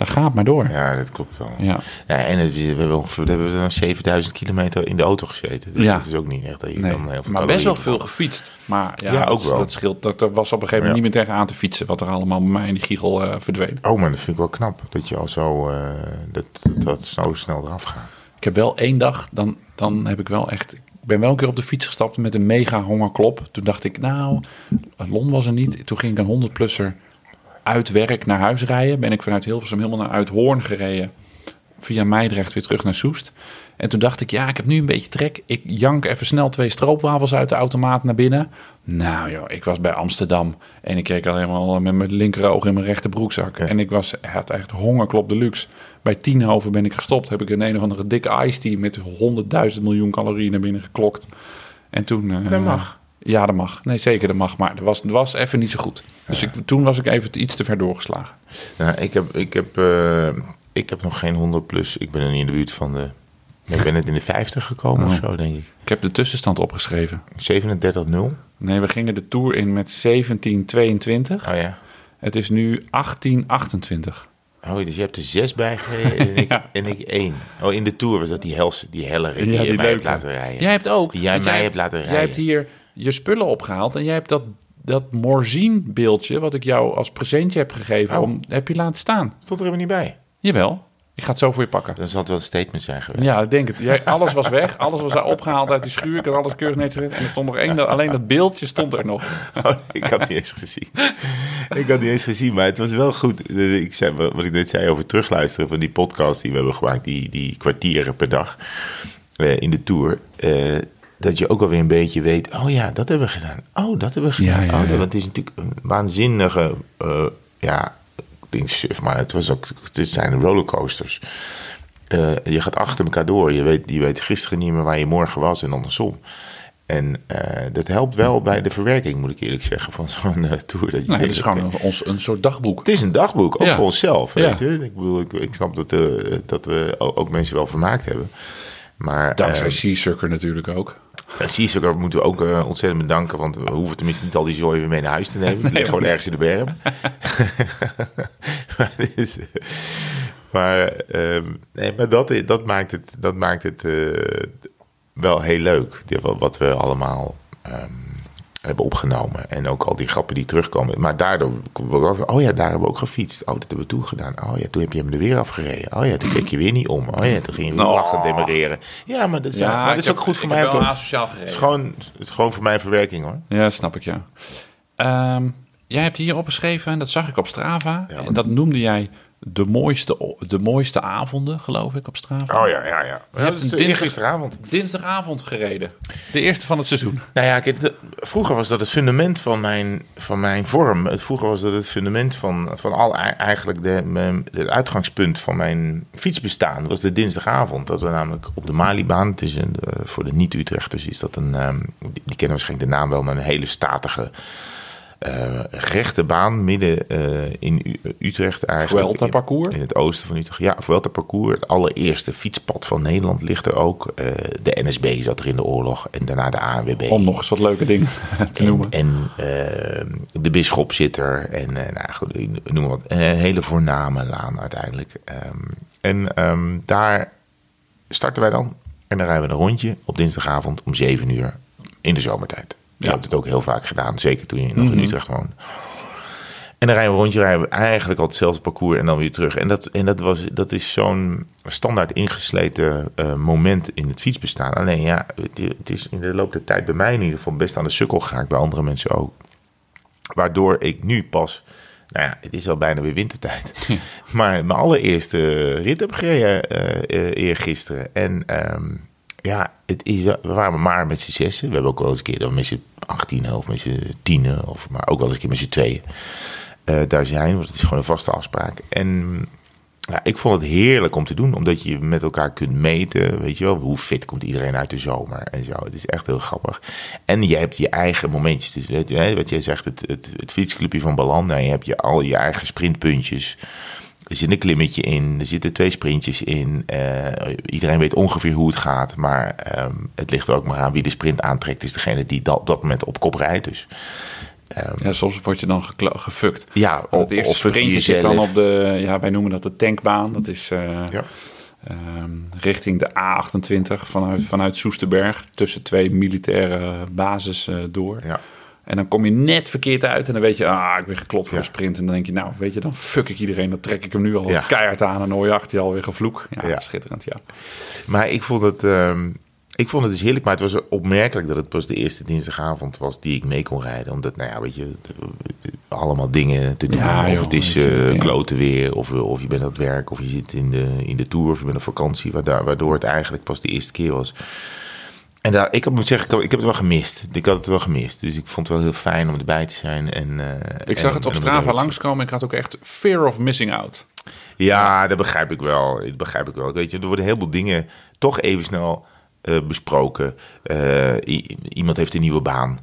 B: dat gaat maar door.
A: Ja, dat klopt wel.
B: Ja.
A: Ja, en het, we hebben ongeveer we hebben dan 7000 kilometer in de auto gezeten. Dus
B: Ja.
A: dat is ook niet echt dat je
B: Nee,
A: dan heel veel
B: maar best wel veel gefietst. Maar ja,
A: Ja,
B: dat,
A: ook wel.
B: dat scheelt. Dat, er was op een gegeven moment
A: Ja.
B: niet meer tegen aan te fietsen. Wat er allemaal bij mij in die giegel eh, verdween.
A: Oh, maar dat vind ik wel knap. Dat je al zo, eh, dat, dat, dat zo snel eraf gaat.
B: Ik heb wel één dag, dan, dan heb ik wel echt... Ik ben wel een keer op de fiets gestapt met een mega hongerklop. Toen dacht ik, nou, Lon was er niet. Toen ging ik een 100-plusser uit werk naar huis rijden. Ben ik vanuit Hilversum helemaal naar Uithoorn gereden. Via Meidrecht weer terug naar Soest. En toen dacht ik, ja, ik heb nu een beetje trek. Ik jank even snel twee stroopwafels uit de automaat naar binnen. Nou joh, ik was bij Amsterdam. En ik keek al helemaal met mijn linkeroog in mijn rechterbroekzak. En ik was, had echt hongerklop deluxe. Bij Tienhoven ben ik gestopt. Heb ik een een of andere dikke ice tea met 100.000 miljoen calorieën naar binnen geklokt. En toen... eh,
A: Dat mag.
B: Ja, dat mag. Nee, zeker, dat mag. Maar het was, het was even niet zo goed. Dus ik, toen was ik even iets te ver doorgeslagen.
A: Ik, heb, ik, heb, eh, ik heb nog geen 100 plus. Ik ben er niet in de buurt van de... Ik ben net in de 50 gekomen of
B: Oh.
A: zo, denk ik.
B: Ik heb de tussenstand opgeschreven.
A: 37-0. Oh
B: Nee, we gingen de Tour in met 1722.
A: ja.
B: Het is nu 1828.
A: Oh, dus je hebt er zes bij en ik,
B: Ja.
A: en ik één. Oh, in de Tour was dat die, helse, die hellere die,
B: Ja,
A: je
B: die
A: mij hebt laten rijden.
B: Jij hebt ook.
A: Die jij mij
B: hebt-
A: hebt laten
B: Jij
A: rijden.
B: hebt hier je spullen opgehaald en jij hebt dat, dat Morzine-beeldje... wat ik jou als presentje heb gegeven,
A: Oh.
B: om, heb je laten staan.
A: Stond er helemaal niet bij.
B: Jawel. Ik ga het zo voor je pakken.
A: Dan zal het wel een statement zijn geweest.
B: Ja, ik denk het. Jij, alles was weg. Alles was daar opgehaald uit die schuur. Ik had alles keurig netjes gezet. En er stond nog één, dat- alleen dat beeldje stond er nog.
A: Oh, ik had niet eens gezien. ik had niet eens gezien, maar het was wel goed. Ik zei, wat ik net zei over terugluisteren van die podcast die we hebben gemaakt, die, die kwartieren per dag eh, in de tour. eh, dat je ook alweer een beetje weet, oh ja, dat hebben we gedaan. Oh, dat hebben we gedaan.
B: Ja, ja,
A: oh, dat,
B: ja.
A: is natuurlijk een waanzinnige, eh, ja, ik denk suf, maar het, was ook, het zijn rollercoasters. Eh, je gaat achter elkaar door. Je weet, je weet gisteren niet meer waar je morgen was en andersom. En eh, dat helpt wel bij de verwerking, moet ik eerlijk zeggen, van zo'n tour. Dat je
B: het is gewoon een, ons, een soort dagboek.
A: het is een dagboek, ook
B: Ja.
A: voor onszelf.
B: Ja.
A: Weet je? Ik, bedoel, ik, ik snap dat, dat we ook mensen wel vermaakt hebben. Maar
B: Dankzij
A: uh,
B: Seasucker natuurlijk ook.
A: Seasucker moeten we ook eh, ontzettend bedanken. Want we hoeven tenminste niet al die zooi weer mee naar huis te nemen. Ligt gewoon ergens in de berm. maar eh, maar, ehm, nee, maar dat, dat maakt het, dat maakt het eh, wel heel leuk. Wat we allemaal ehm, hebben opgenomen. En ook al die grappen die terugkomen. Maar daardoor, oh ja, daar hebben we ook gefietst. Oh, dat hebben we toen gedaan. Oh ja, toen heb je hem er weer afgereden. Oh ja, toen keek je weer niet om. Oh ja, toen ging je weer
B: Oh.
A: lachen demereren. Ja, maar dat is, maar dat
B: ik
A: is
B: heb-
A: ook goed voor
B: ik
A: mij.
B: heb asociaal
A: het, is gewoon, het is gewoon voor mijn verwerking hoor.
B: Ja, snap ik, ja. Ehm, jij hebt hier opgeschreven, en dat zag ik op Strava.
A: Ja,
B: en dat noemde jij de mooiste, de mooiste avonden, geloof ik, op Strava.
A: Oh ja, ja, ja. ja
B: hebt een dinsdag-
A: gisteravond.
B: Dinsdagavond gereden. De eerste van het seizoen.
A: Nou ja, kijk, de- vroeger was dat het fundament van mijn, van mijn vorm. Het, vroeger was dat het fundament van, van al ei- eigenlijk de, het uitgangspunt van mijn fietsbestaan. was de dinsdagavond. Dat we namelijk op de Malibaan, het is een, eh, voor de niet-Utrechters is dat een, ehm, die, kennen waarschijnlijk de naam wel, maar een hele statige rechte baan midden eh, in U- Utrecht eigenlijk.
B: Vuelta
A: In-
B: parcours?
A: In het oosten van Utrecht. Ja, Vuelta parcours. Het allereerste fietspad van Nederland ligt er ook. Eh, de NSB zat er in de oorlog en daarna de ANWB.
B: Om nog eens wat leuke dingen te noemen.
A: En, eh, de bisschop zit er. En eh, nou, goed, noem wat. Een hele voorname laan uiteindelijk. Ehm, en ehm, daar starten wij dan. En dan rijden we een rondje op dinsdagavond om 7 uur in de zomertijd. Je
B: Ja.
A: hebt het ook heel vaak gedaan, zeker toen je nog in Utrecht woonde. En dan rijden we een rondje, rijden we eigenlijk al hetzelfde parcours en dan weer terug. En dat, en dat, was, dat is zo'n standaard ingesleten eh, moment in het fietsbestaan. Alleen ja, het, is in de loop der tijd bij mij in ieder geval best aan de sukkel geraakt, bij andere mensen ook. Waardoor ik nu pas, nou ja, het is al bijna weer wintertijd. Maar mijn allereerste rit heb gereden eh, eergisteren. En ehm, ja, het is, we waren maar met z'n zessen. We hebben ook wel eens een keer dan met z'n achttienen of met z'n tienen. Of, maar ook wel eens een keer met z'n tweeën eh, daar zijn. Want het is gewoon een vaste afspraak. En ja, ik vond het heerlijk om te doen. Omdat je met elkaar kunt meten. Weet je wel, hoe fit komt iedereen uit de zomer en zo. Het is echt heel grappig. En je hebt je eigen momentjes. Dus wat jij zegt, het, het, fietsclubje van Balan. Nou, je hebt je al je eigen sprintpuntjes. Er zit een klimmetje in, er zitten twee sprintjes in. Eh, iedereen weet ongeveer hoe het gaat. Maar ehm, het ligt er ook maar aan wie de sprint aantrekt. Is degene die dat, op dat moment op kop rijdt. Dus
B: Ja, soms word je dan gefukt.
A: ja,
B: Want het eerste sprintje zit dan op de, ja, wij noemen dat de tankbaan. Dat is eh,
A: Ja.
B: ehm, richting de A28 vanuit, vanuit Soesterberg. Tussen twee militaire bases eh, door.
A: Ja.
B: En dan kom je net verkeerd uit en dan weet je, ah, ik ben geklopt voor
A: Ja.
B: een sprint. En dan denk je, nou, weet je, dan fuck ik iedereen. Dan trek ik hem nu al
A: Ja.
B: keihard aan en hoor je achter je alweer gevloek. Ja,
A: Ja.
B: schitterend, ja.
A: Maar ik vond het, ehm, ik vond het dus heerlijk. Maar het was opmerkelijk dat het pas de eerste dinsdagavond was die ik mee kon rijden. Omdat, nou ja, weet je, allemaal dingen te doen. Of
B: joh,
A: het is kloten weer, of, of je bent aan het werk, of je zit in de, in de tour, of je bent op vakantie. Waardoor het eigenlijk pas de eerste keer was. En daar, ik moet zeggen, ik heb, ik heb het wel gemist. Ik had het wel gemist. Dus ik vond het wel heel fijn om erbij te zijn. En, eh,
B: Ik zag
A: en-
B: het op Strava langskomen. Ik had ook echt fear of missing out.
A: Ja, dat begrijp ik wel. Dat begrijp ik wel. Weet je, er worden heel veel dingen toch even snel eh, besproken. Eh, iemand heeft een nieuwe baan.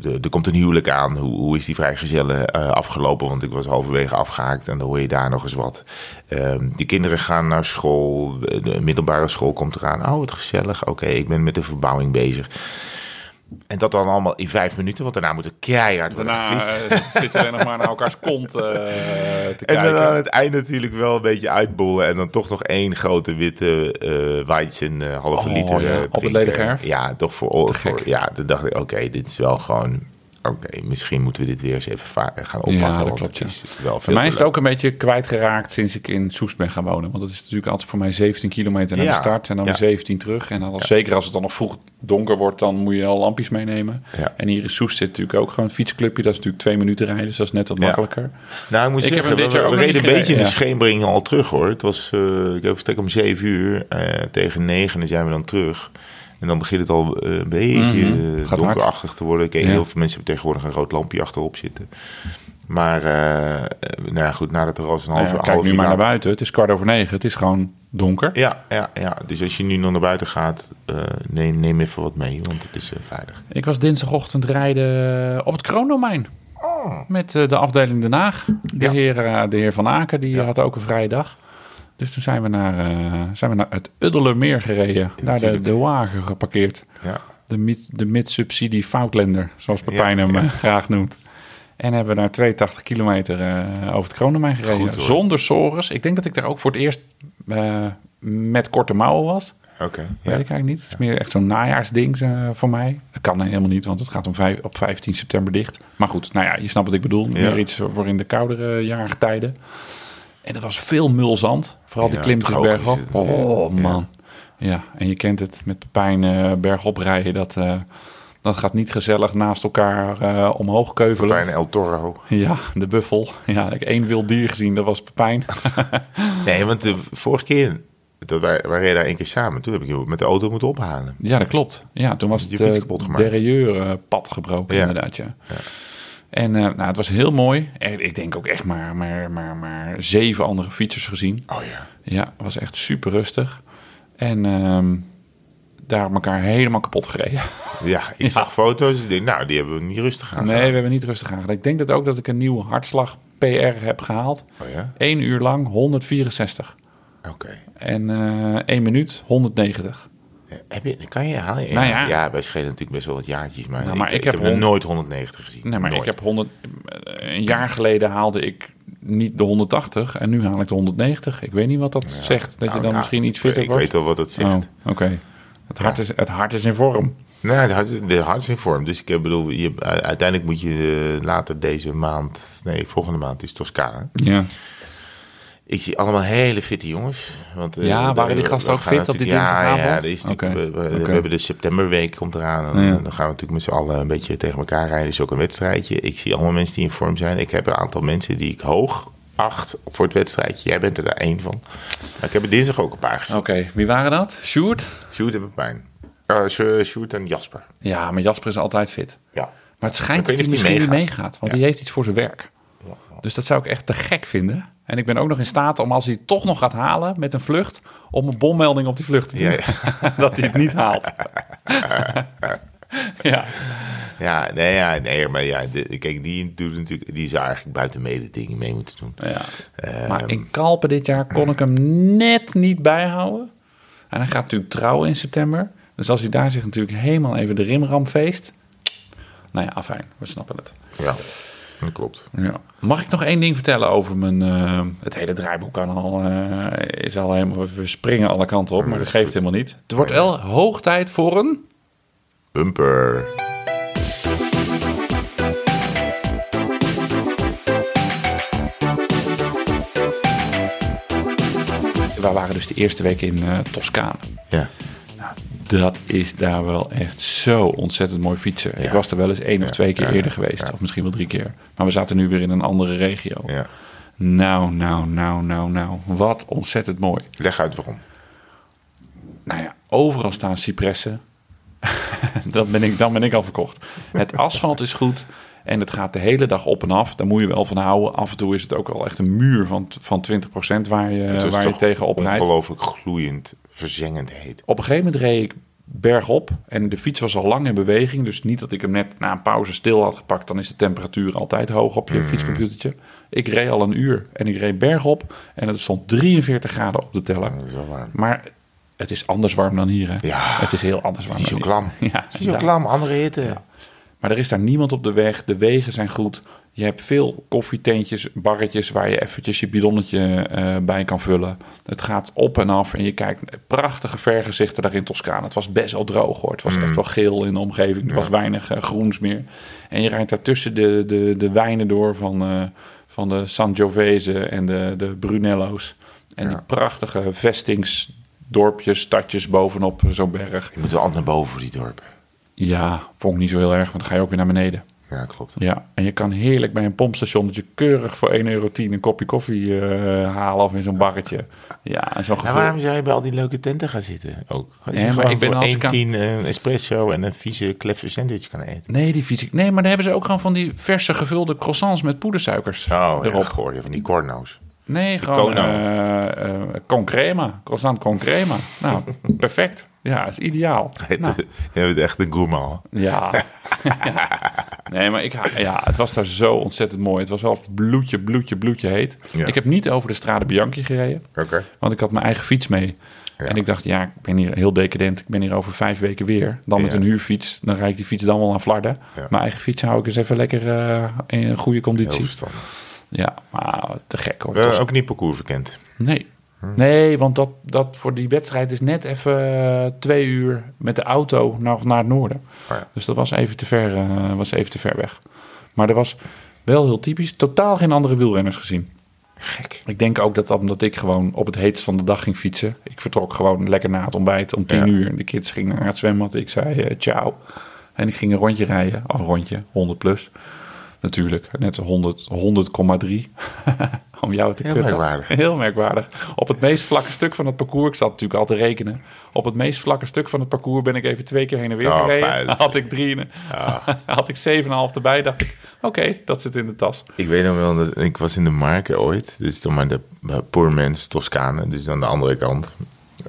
A: De- er komt een huwelijk aan. Hoe, hoe is die vrijgezellen eh afgelopen? Want ik was halverwege afgehaakt en dan hoor je daar nog eens wat. Ehm de kinderen gaan naar school. De middelbare school komt eraan. Oh, wat gezellig. Oké, ik ben met de verbouwing bezig. En dat dan allemaal in vijf minuten, want daarna moet er keihard worden
B: Daarna
A: gefietst.
B: eh, zit je alleen nog maar naar elkaars kont eh, te
A: En dan
B: kijken.
A: aan het eind natuurlijk wel een beetje uitbollen. En dan toch nog één grote witte eh Weizen eh, halve
B: Oh,
A: liter
B: ja, op het leden gerf?
A: Ja, toch voor...
B: Te
A: voor
B: gek.
A: ja, dan dacht ik, oké, dit is wel gewoon... Oké, misschien moeten we dit weer eens even gaan oppakken.
B: Ja, dat klopt, ja.
A: is wel
B: Voor mij is het ook een beetje kwijtgeraakt sinds ik in Soest ben gaan wonen. Want dat is natuurlijk altijd voor mij 17 kilometer naar
A: Ja,
B: de start en dan
A: ja.
B: weer 17 terug. En dan zeker als het dan nog vroeg donker wordt, dan moet je al lampjes meenemen. En hier in Soest zit natuurlijk ook gewoon een fietsclubje. Dat is natuurlijk twee minuten rijden, dus dat is net wat makkelijker.
A: Nou, ik moet
B: Ik heb
A: zeggen,
B: hem dit
A: we,
B: ook
A: we reden een beetje in de scheenbring al terug hoor. Het was, eh, ik heb vertrek om zeven uur. eh, tegen negen dan zijn we dan terug. En dan begint het al eh, een beetje
B: Mhm.
A: eh, donkerachtig te worden. Ik
B: Ja.
A: Heel veel mensen hebben tegenwoordig een rood lampje achterop zitten. Maar, eh, nou ja, goed, nadat er al een
B: Nou
A: half,
B: ja, kijk
A: half
B: nu
A: uur
B: maar naar buiten. Het is kwart over negen. Het is gewoon donker.
A: Ja, ja, ja, dus als je nu nog naar buiten gaat, neem, neem even wat mee, want het is veilig.
B: Ik was dinsdagochtend rijden op het kroondomein. Met eh, de afdeling Den Haag. De,
A: Ja.
B: heer, de heer Van Aken, die
A: Ja.
B: had ook een vrije dag. Dus toen zijn we naar, eh, zijn we naar het Uddelermeer gereden. Daar de, de wagen geparkeerd.
A: Ja,
B: De, mid, de mid-subsidie zoals Pepijn
A: Ja,
B: hem eh, graag noemt. En hebben we daar 82 kilometer eh, over het kroondomein gereden.
A: Goed.
B: Zonder sores. Ik denk dat ik daar ook voor het eerst met korte mouwen was.
A: oké.
B: Weet
A: ja.
B: ik eigenlijk niet. Het is meer echt zo'n najaarsding voor mij. Dat kan helemaal niet, want het gaat om vijf, op 15 september dicht. Maar goed, nou ja, je snapt wat ik bedoel. Meer iets voor in de koudere jarige tijden. En er was veel mulzand. Vooral die
A: Ja,
B: klimmetjes
A: is
B: bergop.
A: het.
B: Oh man. Ja. en je kent het met Pepijn eh bergop rijden. Dat, eh, dat gaat niet gezellig naast elkaar eh, omhoog keuvelen.
A: Bijna El Toro.
B: Ja, de buffel. Ja, ik heb één wild dier gezien, dat was Pepijn.
A: Nee, want de vorige keer, dat wij, wij reden daar één keer samen. Toen heb ik je met de auto moeten ophalen.
B: Ja, dat klopt. Ja, toen was
A: Je
B: het uh, derailleur-pad gebroken,
A: Ja.
B: inderdaad, ja. En eh, nou, het was heel mooi. Ik denk ook echt maar, maar, maar, maar zeven andere fietsers gezien.
A: Oh ja.
B: Ja, het was echt super rustig. En ehm, daar elkaar helemaal kapot gereden.
A: Ja, ik zag foto's. Ik denk, nou, die hebben we niet rustig aan.
B: Nee, we hebben niet rustig aangedaan. Ik denk dat ook dat ik een nieuwe hartslag PR heb gehaald.
A: Oh ja?
B: 1 uur lang 164.
A: Oké.
B: En eh 1 minuut 190.
A: Heb je, kan je halen?
B: Nou ja.
A: ja, wij schelen natuurlijk best wel wat jaartjes. Maar,
B: Nou, maar
A: ik,
B: ik
A: ik
B: heb hond-
A: nooit 190 gezien.
B: Nee, maar
A: Nooit.
B: ik heb 100. Een jaar geleden haalde ik niet de 180 en nu haal ik de 190. Ik weet niet wat dat zegt. Dat je
A: Nou,
B: dan misschien iets
A: ik-
B: fitter
A: Ik
B: wordt.
A: weet wel wat het zegt.
B: Oh, oké. Het, hart is, het hart is in vorm.
A: Nou, de, hart, de hart is in vorm. Dus ik eh, bedoel, je, uiteindelijk moet je eh, later deze maand... Nee, volgende maand is Toscane.
B: Ja.
A: Ik zie allemaal hele fitte jongens. Want, eh,
B: Ja, waren die
A: we
B: gasten ook fit op die
A: ja,
B: dinsdagavond?
A: Ja, er is natuurlijk, we, we-
B: oké.
A: we hebben de septemberweek komt eraan. En
B: Ja.
A: Dan gaan we natuurlijk met z'n allen een beetje tegen elkaar rijden. is ook een wedstrijdje. Ik zie allemaal mensen die in vorm zijn. Ik heb een aantal mensen die ik hoog acht voor het wedstrijdje. Jij bent er daar één van. Maar ik heb er dinsdag ook een paar gezien.
B: Oké, wie waren dat? Sjoerd?
A: Sjoerd en Pepijn. Uh, Sjo- Sjoerd en Jasper.
B: Ja, maar Jasper is altijd fit.
A: Ja.
B: Maar het schijnt dat hij misschien
A: die
B: niet meegaat. Want die heeft iets voor zijn werk.
A: Ja.
B: Dus dat zou ik echt te gek vinden. En ik ben ook nog in staat om als hij het toch nog gaat halen met een vlucht... om een bommelding op die vlucht te doen.
A: Ja, ja.
B: dat hij het niet haalt. ja.
A: Ja, nee, ja, nee, maar ja, de- kijk, die doet natuurlijk, die zou eigenlijk buiten mededinging mee moeten doen.
B: ja.
A: Ehm,
B: Maar in Kalpen dit jaar kon ik hem net niet bijhouden. En hij gaat natuurlijk trouwen in september. Dus als hij daar zich natuurlijk helemaal even de rimram feest... Nou ja, afijn, we snappen het.
A: Ja, dat klopt.
B: Ja. Mag ik nog één ding vertellen over mijn... eh, het hele draaiboek kan al, eh, is al helemaal... We springen alle kanten op, maar dat geeft helemaal niet. Het wordt wel hoog tijd voor een...
A: Bumper.
B: We waren dus de eerste week in eh Toscane.
A: Ja.
B: Dat is daar wel echt zo ontzettend mooi fietsen. Ik was er wel eens één of twee keer
A: ja,
B: eerder geweest. Of misschien wel drie keer. Maar we zaten nu weer in een andere regio.
A: ja.
B: Nou, nou, nou, nou, nou. Wat ontzettend mooi.
A: Leg uit waarom.
B: Nou ja, overal staan cipressen. dan, ben ik, dan ben ik al verkocht. Het asfalt is goed. En het gaat de hele dag op en af. Daar moet je wel van houden. Af en toe is het ook wel echt een muur van, van 20% waar je,
A: Het is
B: waar je tegen oprijdt.
A: Ongelooflijk gloeiend, verzengend heet.
B: Op een gegeven moment reed ik bergop en de fiets was al lang in beweging. Dus niet dat ik hem net na een pauze stil had gepakt. Dan is de temperatuur altijd hoog op je fietscomputertje. Ik reed al een uur en ik reed bergop en het stond 43 graden op de teller. Maar het is anders warm dan hier. Hè?
A: Ja.
B: Het is heel anders warm
A: Het is zo klam.
B: Ja,
A: Het is zo
B: ja.
A: klam, andere hitte.
B: Maar er is daar niemand op de weg. De wegen zijn goed. Je hebt veel koffietentjes, barretjes waar je eventjes je bidonnetje eh, bij kan vullen. Het gaat op en af en je kijkt prachtige vergezichten daar in Toscane. Het was best wel droog hoor. Het was echt wel geel in de omgeving. Er was weinig eh, groens meer. En je rijdt daar tussen de, de, de wijnen door van, eh, van de Sangiovese en de, de Brunello's. En die prachtige vestingsdorpjes, stadjes bovenop zo'n berg.
A: Je moet wel altijd naar boven voor die dorp.
B: Ja, vond ik niet zo heel erg, want dan ga je ook weer naar beneden.
A: Ja, klopt.
B: Ja, en je kan heerlijk bij een pompstationnetje keurig voor 1,10 euro een kopje koffie eh, halen of in zo'n barretje. Ja, en
A: En
B: gevoel.
A: waarom zou je bij al die leuke tenten gaan zitten? Ook. Als je
B: maar ik ben
A: voor
B: als ik aan-
A: 1,10 een espresso en een vieze kleffe sandwich kan eten.
B: Nee, die ik. Nee, maar daar hebben ze ook gewoon van die verse gevulde croissants met poedersuikers
A: Oh,
B: erop.
A: ja, goor je van die corno's.
B: Nee, gewoon eh eh, con crema. Croissant con crema. Nou, perfect. Ja, is ideaal. Nou,
A: Je bent echt een gourmand.
B: ja. nee, maar ik, ja, het was daar zo ontzettend mooi. Het was wel bloedje, bloedje, bloedje heet.
A: Ja.
B: Ik heb niet over de Strade Bianchi gereden.
A: Oké.
B: Want ik had mijn eigen fiets mee.
A: Ja.
B: En ik dacht, ja, ik ben hier heel decadent. Ik ben hier over vijf weken weer. Dan met
A: Ja.
B: een huurfiets. Dan rijd ik die fiets dan wel naar Flarden.
A: Ja.
B: Mijn eigen fiets hou ik eens even lekker eh, in een goede
A: Heel
B: conditie.
A: verstandig.
B: Ja, maar te gek hoor.
A: Wel,
B: Het was-
A: ook niet parcours verkend.
B: Nee. Nee, want dat, dat voor die wedstrijd is net even eh, twee uur met de auto nog naar het noorden.
A: Oh ja.
B: Dus dat was even, te ver, eh, was even te ver weg. Maar er was wel heel typisch totaal geen andere wielrenners gezien.
A: Gek.
B: Ik denk ook dat dat omdat ik gewoon op het heetst van de dag ging fietsen. Ik vertrok gewoon lekker na het ontbijt om tien
A: Ja.
B: uur. De kids gingen naar het zwembad. Ik zei eh, ciao. En ik ging een rondje rijden. Al een rondje, 100 plus. Natuurlijk, net 100, 100,3. om jou te
A: Heel
B: kutten.
A: merkwaardig.
B: Heel merkwaardig. Op het meest vlakke stuk van het parcours, ik zat natuurlijk al te rekenen. Op het meest vlakke stuk van het parcours ben ik even twee keer heen en weer
A: Oh,
B: gereden. Had ik drie, had ik 7,5 erbij. Dacht ik, oké, dat zit in de tas.
A: Ik weet nog wel, dat ik was in de Marken ooit. Dus dan maar de Poor Man's Toscane. Dus aan de andere kant.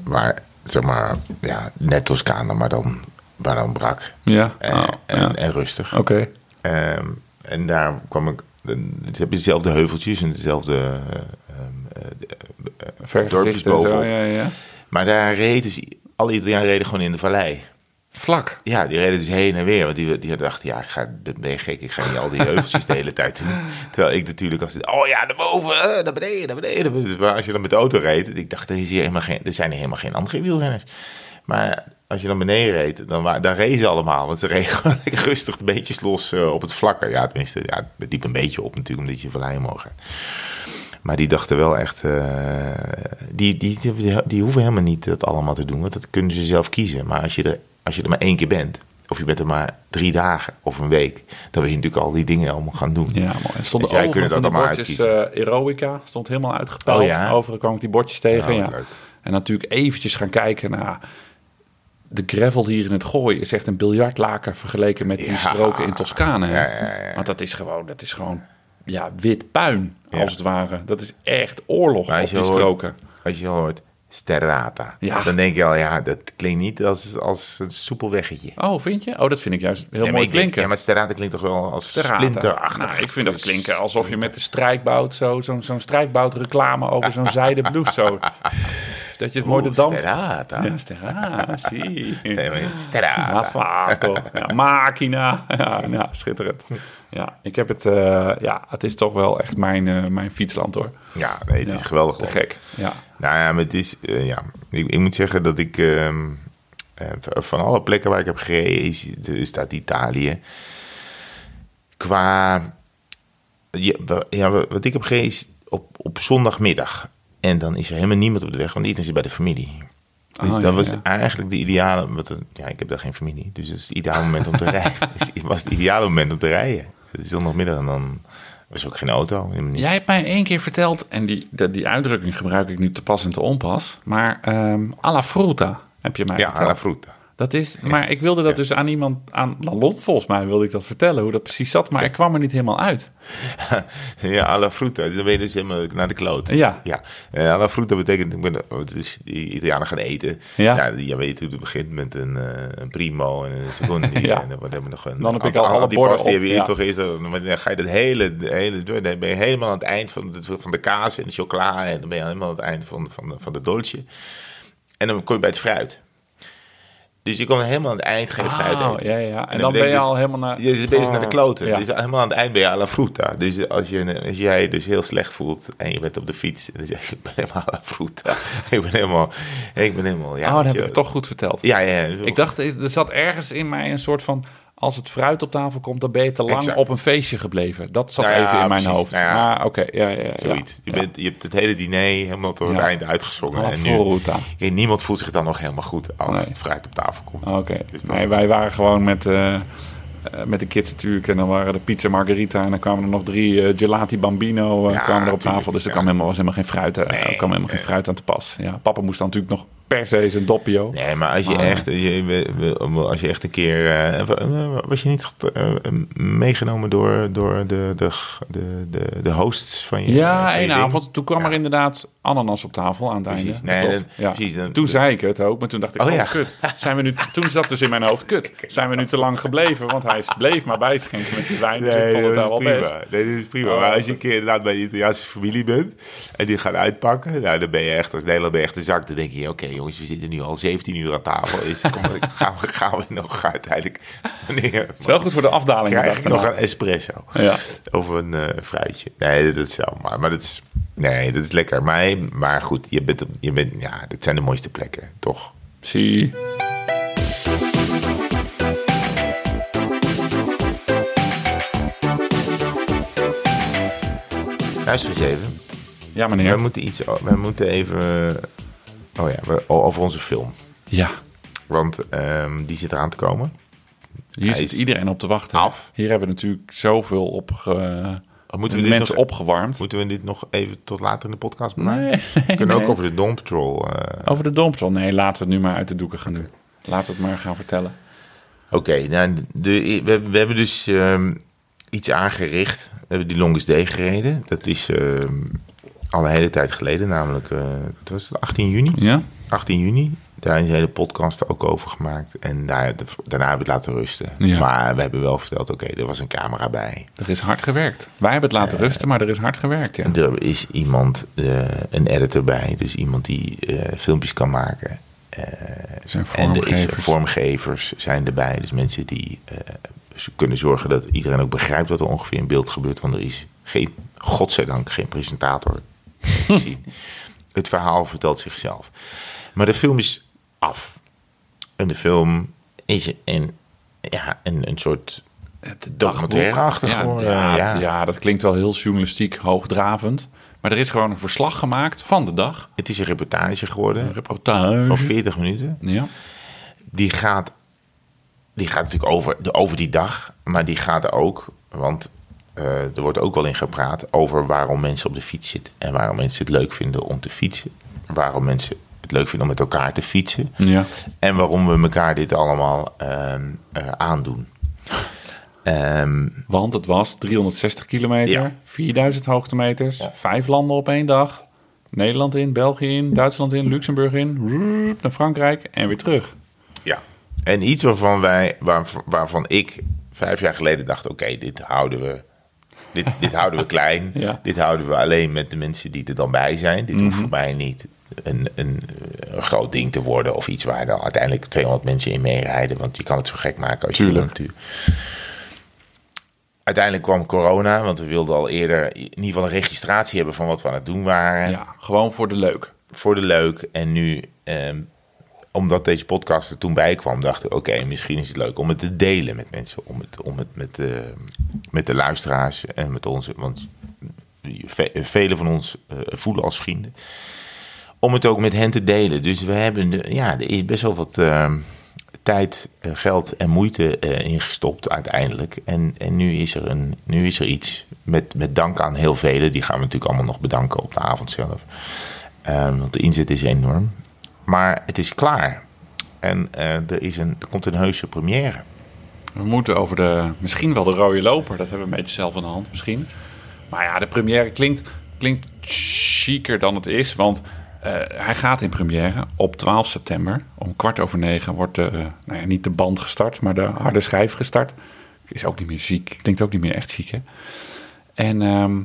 A: Waar, zeg maar, ja, net Toscane, maar dan, maar dan brak.
B: Ja,
A: En,
B: oh,
A: en,
B: ja.
A: en rustig.
B: oké.
A: Ehm, en daar kwam ik... Het heb je dezelfde heuveltjes en dezelfde eh, ehm, eh,
B: Vergezicht
A: dorpjes
B: en zo,
A: bovenop.
B: ja, ja.
A: Maar daar reed dus... Alle Italianen reden gewoon in de vallei.
B: Vlak.
A: Ja, die reden dus heen en weer. Want die, die dachten, ja, ik ga, ben je gek, ik ga niet al die heuveltjes de hele tijd doen. Terwijl ik natuurlijk als oh ja, naar boven, eh, naar beneden, naar beneden. Maar als je dan met de auto reed, ik dacht, er, is hier helemaal geen, er zijn hier helemaal geen andere wielrenners. Maar als je naar beneden reed, dan, dan reden ze allemaal. Want ze lekker rustig de beetjes los eh, op het vlakke. Ja, tenminste, ja, het liep een beetje op natuurlijk, omdat je van lijn mogen. Maar die dachten wel echt, eh, die, die, die, die hoeven helemaal niet dat allemaal te doen, want dat kunnen ze zelf kiezen. Maar als je er, als je er maar één keer bent, of je bent er maar drie dagen of een week, dan wil je natuurlijk al die dingen allemaal gaan doen.
B: Ja, mooi. Stonden
A: Dus jij
B: van
A: dat allemaal
B: bordjes,
A: uitkiezen.
B: eh, Eroica stond helemaal uitgepeld.
A: Oh ja?
B: Overal kwam ik die bordjes tegen.
A: Ja.
B: En natuurlijk eventjes gaan kijken naar... De gravel hier in het gooi is echt een biljartlaken vergeleken met die
A: Ja.
B: stroken in Toscane. hè?
A: Ja.
B: Want dat is gewoon, dat is gewoon ja, wit puin, als het ware. Dat is echt oorlog
A: Maar
B: op
A: als je
B: die
A: hoort-
B: stroken.
A: Als je hoort sterrata,
B: Ja.
A: dan denk je al, ja, dat klinkt niet als, als een soepel weggetje.
B: Oh, vind je? Oh, dat vind ik juist heel mooi
A: denk-
B: klinken.
A: Ja, maar sterrata klinkt toch wel als
B: Sterrata.
A: splinterachtig.
B: Nou, ik vind dat klinken alsof je met de strijkbout zo, zo'n zo'n strijkbout reclame over zo'n zijde blouse zo. Dat je het mooi de damp...
A: Sterrata.
B: Ja, sterra, zie.
A: Nee.
B: Afvato. Ja, machina. Ja, ja, schitterend. Ja, ik heb het... eh, ja, het is toch wel echt mijn, eh, mijn fietsland hoor.
A: Ja, nee, het is geweldig.
B: Te gek. Ja.
A: Nou ja, maar het is, eh, ja, ik, ik moet zeggen dat ik ehm, eh, van alle plekken waar ik heb gereden, is, staat Italië. Qua, ja, wa- ja, wa- wat ik heb gereden is op, op zondagmiddag. En dan is er helemaal niemand op de weg, want iedereen zit bij de familie. Dus
B: Oh,
A: dat
B: ja,
A: was
B: ja.
A: eigenlijk de ideale, wat, ja, ik heb daar geen familie, dus het is het ideale moment om te rijden. Het was het ideale moment om te rijden. Het is zondagmiddag en dan was er ook geen auto.
B: Jij hebt mij één keer verteld, en die, die, die uitdrukking gebruik ik nu te pas en te onpas, maar ehm alla fruta heb je mij
A: Ja,
B: verteld.
A: alla frutta.
B: Dat is, maar ik wilde dat dus aan iemand, aan Lot volgens mij wilde ik dat vertellen, hoe dat precies zat, maar ik kwam er niet helemaal uit.
A: Ja, alla frutta. Dan ben je dus helemaal naar de kloot.
B: Ja.
A: ja. Uh, alla frutta betekent, ik ben, het is die Italianen gaan eten.
B: Ja.
A: ja die- je weet hoe het begint met een, eh, een primo en een secondi.
B: Ja.
A: En dan hebben we nog een...
B: Dan heb ik al alle
A: die
B: borden
A: pasti
B: op,
A: heb je eerst eerst, dan ga je dat hele, hele door. Dan ben je helemaal aan het eind van de, van de kaas en de chocola. En dan ben je helemaal aan het eind van, van, van de dolce. En dan kom je bij het fruit. Dus je komt helemaal aan het eind, fruit
B: Oh,
A: eten.
B: ja, ja. En,
A: dan
B: dan ben je
A: betekent
B: al
A: dus-
B: helemaal naar...
A: Je bent naar de kloten.
B: Ja.
A: Dus helemaal aan het eind ben je alla fruta. Dus als, je, als jij je dus heel slecht voelt en je bent op de fiets, dan zeg je, ik ben helemaal alla fruta. ik ben helemaal, ik ben helemaal, ja.
B: oh, dat heb
A: je-
B: ik toch goed verteld.
A: Ja, ja.
B: Ik dacht, er zat ergens in mij een soort van... Als het fruit op tafel komt, dan ben je te lang
A: Exact.
B: op een feestje gebleven. Dat zat
A: Nou ja,
B: even in mijn
A: precies.
B: hoofd.
A: Nou ja.
B: maar oké, ja, ja, ja.
A: Zoiets. Je, bent, je hebt het hele diner helemaal tot het
B: Ja.
A: eind uitgezongen. En nu. Kijk, niemand voelt zich dan nog helemaal goed als
B: Nee.
A: het fruit op tafel komt.
B: Oké.
A: Dus
B: Nee, wij waren gewoon met, eh, eh, met de kids natuurlijk. En dan waren de pizza margarita. En dan kwamen er nog drie eh, gelati bambino kwamen er op tafel. Dus er kwam helemaal, was helemaal geen fruit, eh,
A: Nee,
B: er kwam helemaal geen fruit aan te pas. Ja, papa moest dan natuurlijk nog per se zijn doppio.
A: Nee, maar als je,
B: Ah.
A: echt, je, als je echt een keer... eh, wa- was je niet eh, meegenomen door, door de, de, de, de, de hosts van je
B: Ja,
A: van je
B: één
A: ding?
B: avond. Toen kwam
A: Ja.
B: er inderdaad ananas op tafel aan het
A: Precies.
B: einde.
A: Nee,
B: Dat ja.
A: precies, dan-
B: toen zei ik het ook, maar toen dacht ik,
A: Oh,
B: oh,
A: ja.
B: kut. Zijn we nu, toen zat dus in mijn hoofd, kut. Zijn we nu te lang gebleven? Want hij bleef maar bijschenken met die wijn. Dus ik vond het daar wel
A: prima.
B: best.
A: Nee, dat is prima.
B: Oh,
A: maar als je een keer inderdaad bij de Italiaanse familie bent en die gaan uitpakken, nou, dan ben je echt als Nederland ben je echt een zak. Dan denk je, oké jongens, we zitten nu al 17 uur aan tafel. Is, kom, gaan, we, gaan we nog uiteindelijk wanneer?
B: is wel goed voor de afdaling.
A: Krijg ik nog een espresso
B: Ja.
A: of een eh, fruitje? Nee, dat is zo. Maar, maar dat is, nee, dat is lekker. Maar, maar goed, je bent, je bent, ja, dit zijn de mooiste plekken, toch?
B: Zie.
A: Luister eens even.
B: Ja,
A: Wij
B: meneer.
A: moeten iets, wij moeten even, oh ja, we- over onze film.
B: Ja.
A: Want ehm, die zit eraan te komen.
B: Hier
A: Hij
B: zit iedereen op te wachten.
A: af.
B: Hier hebben we natuurlijk zoveel op ge...
A: Moeten we, dit
B: mensen
A: nog,
B: opgewarmd.
A: moeten we dit nog even tot later in de podcast maken?
B: Nee,
A: We kunnen
B: nee.
A: ook over de Dawn Patrol. eh,
B: Over de Domptol. Nee, laten we het nu maar uit de doeken gaan doen. Laten we het maar gaan vertellen.
A: Oké, nou, de, we, we hebben dus ehm, iets aangericht. We hebben die Longest Day gereden. Dat is ehm, al een hele tijd geleden, namelijk uh, was het 18 juni.
B: Ja?
A: 18 juni. Daar is een hele podcast ook over gemaakt. En daar, daarna hebben we het laten rusten.
B: Ja.
A: Maar we hebben wel verteld, oké, er was een camera bij.
B: Er is hard gewerkt. Wij hebben het laten rusten, maar er is hard gewerkt, ja.
A: Er is iemand, eh, een editor bij. Dus iemand die eh, filmpjes kan maken. Eh,
B: zijn
A: en er is
B: vormgevers.
A: vormgevers zijn erbij. Dus mensen die eh, ze kunnen zorgen dat iedereen ook begrijpt wat er ongeveer in beeld gebeurt. Want er is geen, godzijdank, geen presentator zien. Het verhaal vertelt zichzelf. Maar de film is af. En de film is een, ja, een, een soort documentaire-achtig
B: ja,
A: geworden.
B: ja,
A: Ja,
B: ja, dat klinkt wel heel journalistiek hoogdravend. Maar er is gewoon een verslag gemaakt van de dag.
A: Het is een reportage geworden
B: Een reportage.
A: van 40 minuten.
B: Ja.
A: Die gaat, die gaat natuurlijk over, de, over die dag, maar die gaat ook, want er wordt ook wel in gepraat over waarom mensen op de fiets zitten en waarom mensen het leuk vinden om te fietsen. Waarom mensen het leuk vinden om met elkaar te fietsen.
B: ja.
A: En waarom we elkaar dit allemaal ehm, eh, aandoen. Ehm,
B: Want het was 360 kilometer,
A: Ja.
B: 4000 hoogtemeters, vijf landen op één dag. Nederland in, België in, Duitsland in, Luxemburg in, naar Frankrijk en weer terug.
A: ja. En iets waarvan, wij, waar, waarvan ik vijf jaar geleden dacht: oké, dit houden we. Dit, dit houden we klein.
B: Ja.
A: Dit houden we alleen met de mensen die er dan bij zijn. Dit hoeft voor mij niet een, een, een groot ding te worden. Of iets waar dan uiteindelijk 200 mensen in meerijden. Want je kan het zo gek maken als je wil
B: Tuurlijk.
A: natuurlijk. Uiteindelijk kwam corona, want we wilden al eerder in ieder geval een registratie hebben van wat we aan het doen waren.
B: Ja, gewoon voor de leuk.
A: voor de leuk. En nu, ehm, omdat deze podcast er toen bij kwam, dachten we: oké, misschien is het leuk om het te delen met mensen. Om het, om het met, de, met de luisteraars en met onze. Want ve- velen van ons eh, voelen als vrienden. Om het ook met hen te delen. Dus we hebben ja, er best wel wat ehm, tijd, eh, geld en moeite eh, ingestopt uiteindelijk. En, en nu, is er een, nu is er iets. Met, met dank aan heel velen. Die gaan we natuurlijk allemaal nog bedanken op de avond zelf. Want de inzet is enorm. Maar het is klaar. En eh, er, is een, komt een heuse première.
B: We moeten over de, misschien wel de rode loper. Dat hebben we een beetje zelf aan de hand misschien. Maar ja, de première klinkt, klinkt chiquer dan het is. Want eh, hij gaat in première op 12 september. Om kwart over negen wordt de, eh, nou ja, niet de band gestart, maar de harde schijf gestart. Is ook niet meer ziek. Klinkt ook niet meer echt ziek, hè? En ehm,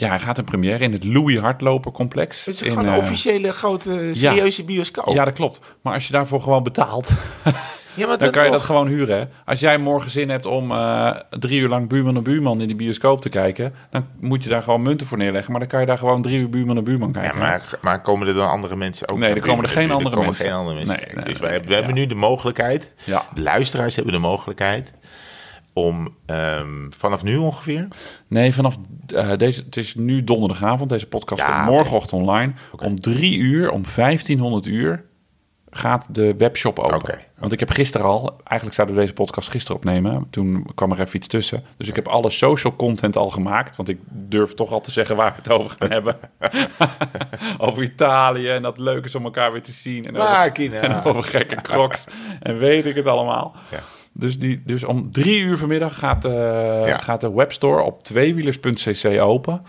B: ja, hij gaat in première in het Louis Hardloper complex.
A: Het is
B: in,
A: gewoon een
B: eh,
A: officiële grote serieuze bioscoop.
B: Ja, dat klopt. Maar als je daarvoor gewoon betaalt,
A: Ja, maar
B: dan kan je dat gewoon huren. hè. Als jij morgen zin hebt om eh, drie uur lang buurman en buurman in die bioscoop te kijken, dan moet je daar gewoon munten voor neerleggen. Maar dan kan je daar gewoon drie uur buurman en buurman
A: Ja,
B: kijken.
A: maar, maar komen er dan andere mensen ook
B: Nee, er komen er geen andere
A: komen
B: mensen.
A: geen andere mensen.
B: Nee,
A: dus
B: nee,
A: wij, hebben- we
B: ja.
A: hebben nu de mogelijkheid,
B: Ja.
A: de luisteraars hebben de mogelijkheid, om ehm, vanaf nu ongeveer,
B: Nee, vanaf eh, deze, het is nu donderdagavond. Deze podcast
A: Ja,
B: komt morgenochtend online. Om drie uur, om 1500 uur, gaat de webshop open. Want ik heb gisteren al, eigenlijk zouden we deze podcast gisteren opnemen. Toen kwam er even iets tussen. Dus ik heb alle social content al gemaakt. Want ik durf toch al te zeggen waar we het over gaan hebben. over Italië en dat het leuk is om elkaar weer te zien. En over, en over gekke crocs. en weet ik het allemaal.
A: Ja.
B: Dus, die, dus om drie uur vanmiddag gaat, eh,
A: Ja.
B: gaat de webstore op tweewielers.cc open.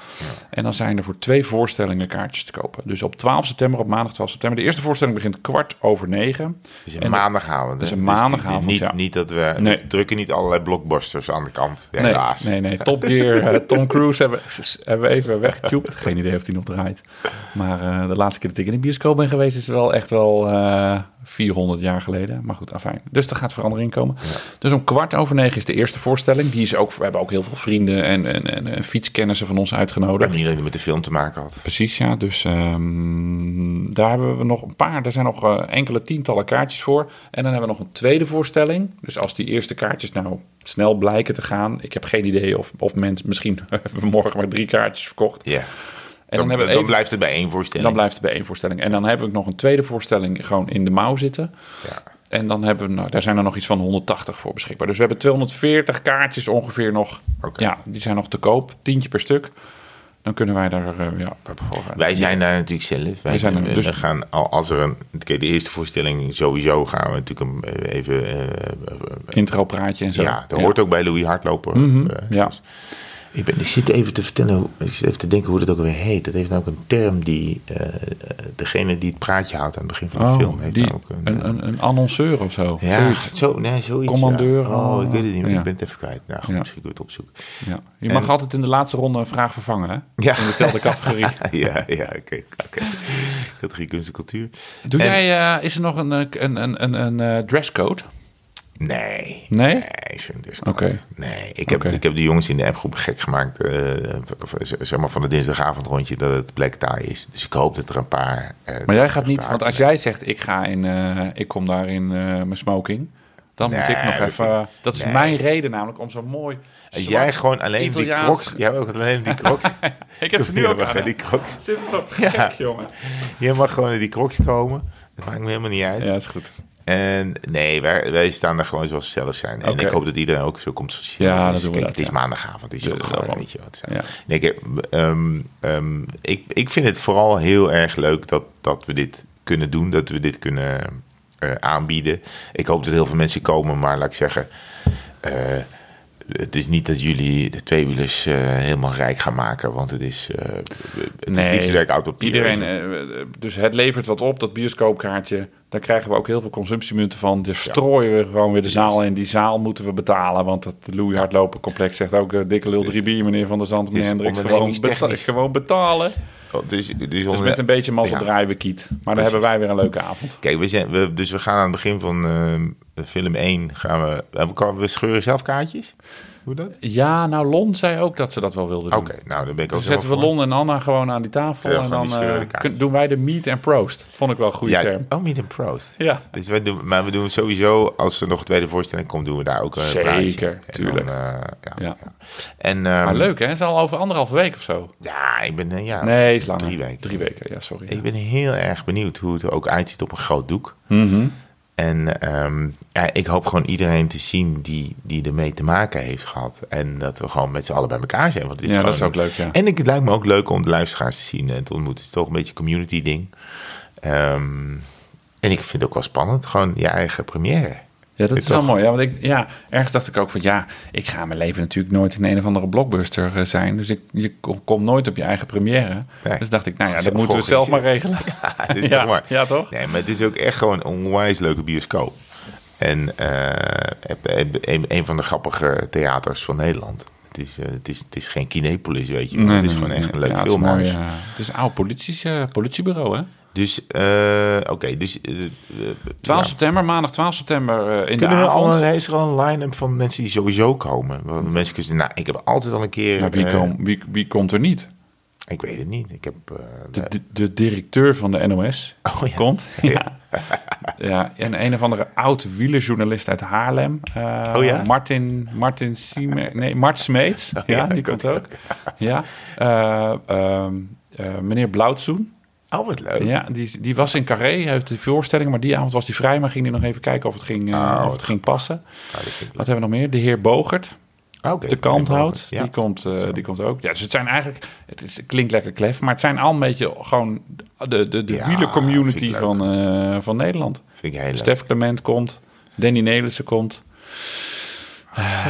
B: En dan zijn er voor twee voorstellingen kaartjes te kopen. Dus op 12 september, op maandag 12 september. De eerste voorstelling begint kwart over negen.
A: is een
B: En-
A: maandagavond.
B: een
A: Dus die-
B: maandagavond,
A: niet,
B: ja.
A: niet dat we
B: Nee.
A: drukken niet allerlei blockbusters aan de kant,
B: Nee,
A: helaas.
B: nee, nee. Top Gear, eh, Tom Cruise hebben, hebben we even weggetubed. Geen idee of hij nog draait. Maar eh, de laatste keer dat ik in de bioscoop ben geweest... is wel echt wel eh 400 jaar geleden. Maar goed, afijn. Dus er gaat verandering komen. Dus om kwart over negen is de eerste voorstelling. Die is ook, we hebben ook heel veel vrienden en, en, en, en fietskennissen van ons uitgenodigd.
A: En het met de film te maken had.
B: Precies, ja. Dus ehm, daar hebben we nog een paar. Er zijn nog eh, enkele tientallen kaartjes voor. En dan hebben we nog een tweede voorstelling. Dus als die eerste kaartjes nou snel blijken te gaan. Ik heb geen idee of, of mensen misschien hebben we morgen maar drie kaartjes verkocht.
A: Ja. Dan,
B: dan, hebben we
A: dan blijft het bij één voorstelling.
B: dan blijft het bij één voorstelling. En dan heb ik nog een tweede voorstelling gewoon in de mouw zitten.
A: Ja.
B: En dan hebben we, nou, daar zijn er nog iets van 180 voor beschikbaar. Dus we hebben 240 kaartjes ongeveer nog.
A: Oké.
B: Ja, die zijn nog te koop. Tientje per stuk. Dan kunnen wij daar eh, ja.
A: Wij zijn daar natuurlijk zelf. Wij
B: zijn er, dus-
A: we gaan, al- als er een, kijk, de eerste voorstelling sowieso gaan we natuurlijk eh, even. eh,
B: intro praatje en zo.
A: ja, dat hoort ook bij Louis Hardloper.
B: Mhm, ja.
A: dus ik, ben, ik zit even te vertellen, hoe- ik zit even te denken hoe dat ook weer heet. Dat heeft nou ook een term die eh, eh, degene die het praatje houdt aan het begin van de
B: Oh,
A: film heeft
B: die,
A: nou ook een,
B: een, een, een annonceur of zo.
A: ja,
B: Zoiets.
A: zo, nee, zoiets.
B: Commandeur,
A: ja. Oh, ik weet het niet meer.
B: ja.
A: Ik ben het even kwijt. Nou, goed,
B: Ja.
A: misschien kun je het opzoeken.
B: Ja. Je mag
A: En-
B: altijd in de laatste ronde een vraag vervangen, hè?
A: Ja.
B: In dezelfde categorie.
A: ja, ja, oké. oké. Categorie kunst en cultuur.
B: Doe
A: En-
B: jij, eh, is er nog een, eh, een, een, een, een eh, dresscode?
A: Nee.
B: Nee?
A: Nee.
B: Oké.
A: Nee, ik heb, ik heb de jongens in de appgroep gek gemaakt. eh, zeg maar van de dinsdagavondrondje dat het Black Tie is. Dus ik hoop dat er een paar... eh,
B: Maar jij gaat niet, want als jij zegt ik ga in, eh, ik kom daar in mijn smoking, dan moet ik nog even. dat is
A: nee.
B: mijn reden namelijk om zo mooi. Zwart
A: jij gewoon alleen
B: Italiaans-
A: die crocs... Jij ook alleen die crocs...
B: Ik heb ze nu ook aan.
A: die crocs.
B: Zit het
A: Ja.
B: gek, jongen?
A: Je mag gewoon in die crocs komen. Dat maakt me helemaal niet uit.
B: Ja, is goed.
A: En nee, wij, wij staan daar gewoon zoals we zelf zijn. En ik hoop dat iedereen ook zo komt zoals
B: Ja,
A: is.
B: dat doen we
A: Kijk,
B: dat,
A: Het is
B: ja.
A: maandagavond, het is ook gewoon, weet je wat.
B: Ja.
A: Nee, ik, ehm, ehm, ik, ik vind het vooral heel erg leuk dat, dat we dit kunnen doen. Dat we dit kunnen eh, aanbieden. Ik hoop dat heel veel mensen komen, maar laat ik zeggen... eh, het is niet dat jullie de tweewielers eh helemaal rijk gaan maken, want het is, eh het is liefdewerk oud papier.
B: Iedereen, eh, dus het levert wat op, dat bioscoopkaartje. Daar krijgen we ook heel veel consumptiemunten van. Dus strooien we gewoon weer de zaal in. Die zaal moeten we betalen, want het Louis Hardlopen complex zegt ook... dikke lul drie bier, meneer Van der Zand, meneer
A: is
B: Hendricks. Gewoon, beta- gewoon betalen.
A: Oh, dus, dus,
B: Dus met een beetje mazzel
A: Ja.
B: draaien we kiet. Maar dan hebben wij weer een leuke avond.
A: Kijk, we zijn, we, dus we gaan aan het begin van film 1 gaan we, eh, we, scheuren zelf kaartjes. Hoe dat?
B: Ja, nou Lon zei ook dat ze dat wel wilden doen.
A: Oké, nou dan ben ik ook
B: Dus zetten we Lon en Anna gewoon aan die tafel. En dan eh, kun- doen wij de meet and proost. Vond ik wel een goede
A: Ja,
B: term.
A: oh, meet and proost.
B: Ja.
A: Dus wij doen, maar we doen sowieso, als er nog een tweede voorstelling komt, doen we daar ook een
B: Zeker.
A: En
B: tuurlijk.
A: Dan, eh, ja. En, ehm,
B: Maar leuk hè, het is al over anderhalve week of zo.
A: Ja, ik ben, eh, ja,
B: Nee, is langer.
A: drie weken.
B: Drie weken, ja, sorry.
A: Ik ben heel erg benieuwd hoe het er ook uitziet op een groot doek.
B: Mhm.
A: En ehm, ja, ik hoop gewoon iedereen te zien die, die ermee te maken heeft gehad. En dat we gewoon met z'n allen bij elkaar zijn. Want dit is
B: Ja, dat is ook leuk, ja.
A: En ik, het lijkt me ook leuk om de luisteraars te zien en te ontmoeten. Het is toch een beetje een community ding. Ehm, en ik vind het ook wel spannend. Gewoon je eigen première.
B: Ja, dat
A: Is
B: wel mooi. Ja, want ik, ja, ergens dacht ik ook van ja, ik ga mijn leven natuurlijk nooit in een of andere blockbuster eh, zijn. Dus ik, je kom- komt nooit op je eigen première.
A: Nee.
B: Dus dacht ik, nou ja, dat moeten we zelf maar regelen.
A: Ja, dit is
B: Ja,
A: toch mooi.
B: ja, toch?
A: Nee, maar het is ook echt gewoon een onwijs leuke bioscoop. En eh, een, een van de grappige theaters van Nederland. Het is, eh, het is, het is geen Kinepolis, weet je. wel. het is gewoon echt een leuk
B: Ja, het is mooi,
A: filmhuis.
B: het is een oud politie, politiebureau, hè?
A: Dus, eh, oké, dus... eh, eh,
B: 12
A: ja.
B: september, maandag 12 september eh, in
A: Kunnen
B: de
A: we
B: avond.
A: al, een- is er al een line-up van mensen die sowieso komen? Want mensen kunnen zeggen, nou, ik heb altijd al een keer...
B: Maar wie,
A: eh,
B: kom, wie, wie komt er niet?
A: Ik weet het niet. Ik heb... eh,
B: De, de, de directeur van de NOS
A: Oh, ja.
B: komt. Ja. ja, en een of andere oud wielerjournalist uit Haarlem. eh,
A: Oh ja?
B: Martin, Martin Sieme, nee, Mart Smeets. ja,
A: ja,
B: die
A: komt
B: ook. Ja. Eh, ehm, eh, meneer Blauwtsoen.
A: Oh, wat leuk.
B: Ja, die, die was in Carré, heeft de voorstelling, maar die avond was hij vrij, maar ging hij nog even kijken of het ging, eh,
A: Oh,
B: of het ging passen. Wat hebben we nog meer? De heer Bogert, de kanthout,
A: Ja.
B: die, komt, eh, die komt ook. Ja, dus het zijn eigenlijk, het, is, het klinkt lekker klef, maar het zijn al een beetje gewoon de, de, de
A: Ja, leuk.
B: van, eh, van Nederland.
A: Vind ik heel leuk.
B: Stef Clement komt, Danny Nelissen komt.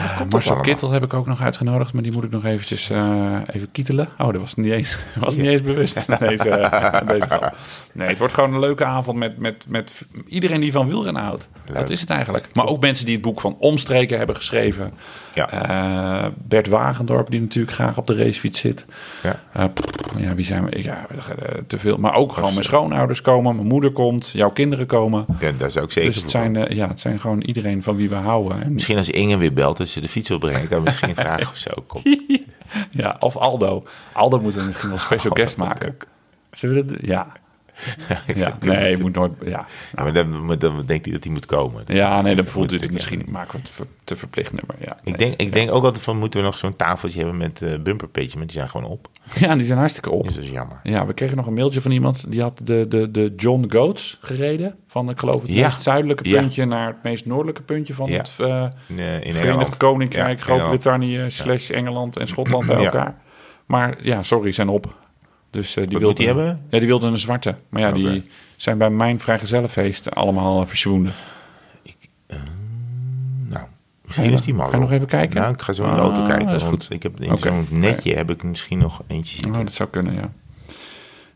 A: Dat komt toch
B: Marcel. Kittel heb ik ook nog uitgenodigd, maar die moet ik nog eventjes eh, even kietelen. Oh, dat was niet eens, dat was niet eens bewust. Deze, eh, deze nee, het wordt gewoon een leuke avond met, met, met iedereen die van wielrennen houdt.
A: Leuk.
B: Dat is het eigenlijk. Maar ook mensen die het boek van Omstreken hebben geschreven.
A: Ja.
B: Eh, Bert Wagendorp, die natuurlijk graag op de racefiets zit.
A: Ja.
B: Eh, pff, ja, wie zijn we? Ja, eh, te veel. Maar ook gewoon mijn schoonouders komen, mijn moeder komt, jouw kinderen komen.
A: Ja, daar zou ik zeker
B: Dus het zijn, eh, ja, het zijn gewoon iedereen van wie we houden. En,
A: Misschien als Inge weer belt, dat ze de fiets wil brengen, kan misschien vragen of zo. Kom.
B: ja, of Aldo. Aldo moeten we misschien wel special guest maken. Zullen we dat doen? Ja. Ja. Nee, je moet nooit... Ja,
A: Ja, maar dan, denkt hij dat hij moet komen.
B: ja nee, dan voelt u het misschien... we het ver- te verplicht nummer. Ja,
A: Ik denk, ik denk ook altijd van, moeten we nog zo'n tafeltje hebben met eh bumperpage, maar die zijn gewoon op.
B: Ja, die zijn hartstikke op.
A: Dus dat is jammer.
B: Ja, we kregen nog een mailtje van iemand die had de, de, de John Goats gereden. Van, ik geloof, het
A: Ja.
B: meest zuidelijke
A: Ja.
B: puntje naar het meest noordelijke puntje van het eh,
A: In, eh, in
B: Verenigd. Koninkrijk, Groot-Brittannië, slash Engeland en Schotland bij elkaar. Maar ja, sorry, zijn op. Dus eh, die
A: Wat
B: wilden,
A: moet die hebben?
B: Ja, die wilden een zwarte. Maar ja, die zijn bij mijn vrijgezellenfeest allemaal eh, verzwoenden.
A: Nou, misschien is die
B: Ga
A: maar
B: je nog even kijken?
A: Nou, ik ga zo in de auto
B: Ah,
A: kijken.
B: dat is
A: want
B: goed.
A: ik heb in zo'n netje heb ik misschien nog eentje zitten.
B: Oh, dat zou kunnen, ja.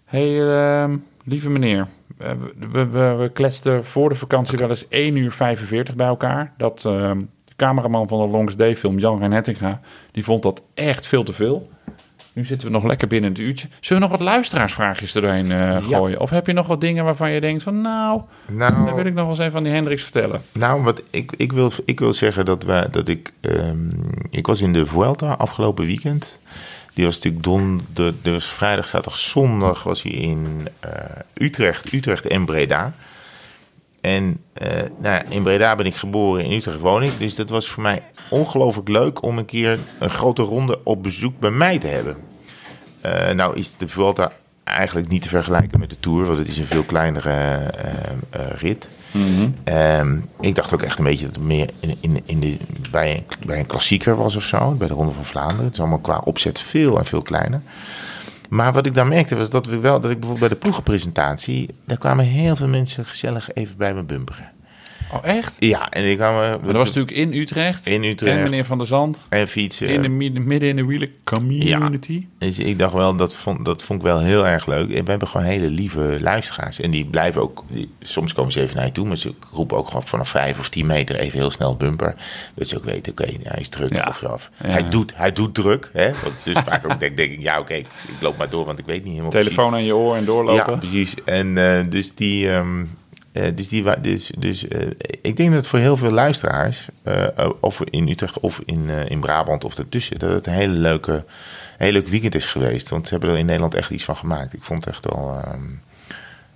B: hey, ehm, lieve meneer. eh, we, we, we, kletsten voor de vakantie wel eens 1 uur 45 bij elkaar. Dat ehm, de cameraman van de Longest Day film, Jan Hettinga, die vond dat echt veel te veel. Nu zitten we nog lekker binnen het uurtje. Zullen we nog wat luisteraarsvraagjes er doorheen eh,
A: Ja.
B: gooien? Of heb je nog wat dingen waarvan je denkt van... Nou, daar wil
A: Nou,
B: ik nog wel eens even van die Hendricks vertellen.
A: nou wat ik, ik, wil, ik wil zeggen dat, we, dat ik... ehm, ik was in de Vuelta afgelopen weekend. Die was natuurlijk don, de, de was vrijdag, zaterdag, zondag was hij in eh, Utrecht. Utrecht en Breda. En eh, nou ja, in Breda ben ik geboren, in Utrecht woon ik. Dus dat was voor mij ongelooflijk leuk om een keer een grote ronde op bezoek bij mij te hebben. Eh, nou is de Vuelta eigenlijk niet te vergelijken met de Tour, want het is een veel kleinere eh, rit. Ehm, ik dacht ook echt een beetje dat het meer in, in, in de, bij, een, bij een klassieker was of zo, bij de Ronde van Vlaanderen. Het is allemaal qua opzet veel en veel kleiner. Maar wat ik daar merkte was dat we wel, dat ik bijvoorbeeld bij de ploegenpresentatie, daar kwamen heel veel mensen gezellig even bij me bumperen.
B: Oh, echt?
A: Ja, en ik kwam.
B: Maar dat was natuurlijk in Utrecht.
A: in Utrecht
B: En meneer Van der Zand.
A: en fietsen.
B: In de midden, in de wielen community.
A: Dus ik dacht wel, dat vond, dat vond ik wel heel erg leuk. En we hebben gewoon hele lieve luisteraars. En die blijven ook, die- soms komen ze even naar je toe, maar ze roepen ook gewoon vanaf vijf of tien meter even heel snel bumper. Dat ze ook weten, oké, hij is druk
B: Ja.
A: of zo.
B: Ja.
A: Hij, doet, hij doet druk. Hè? Want dus vaak ook denk, denk ik, ja oké, ik loop maar door, want ik weet niet helemaal
B: Telefoon aan je oor en doorlopen.
A: Ja, precies. En eh, dus die... ehm, eh, dus die, dus, dus eh, ik denk dat het voor heel veel luisteraars, eh, of in Utrecht of in, in Brabant of daartussen, dat het een hele leuke, hele leuk weekend is geweest. Want ze hebben er in Nederland echt iets van gemaakt. Ik vond het echt wel, ehm,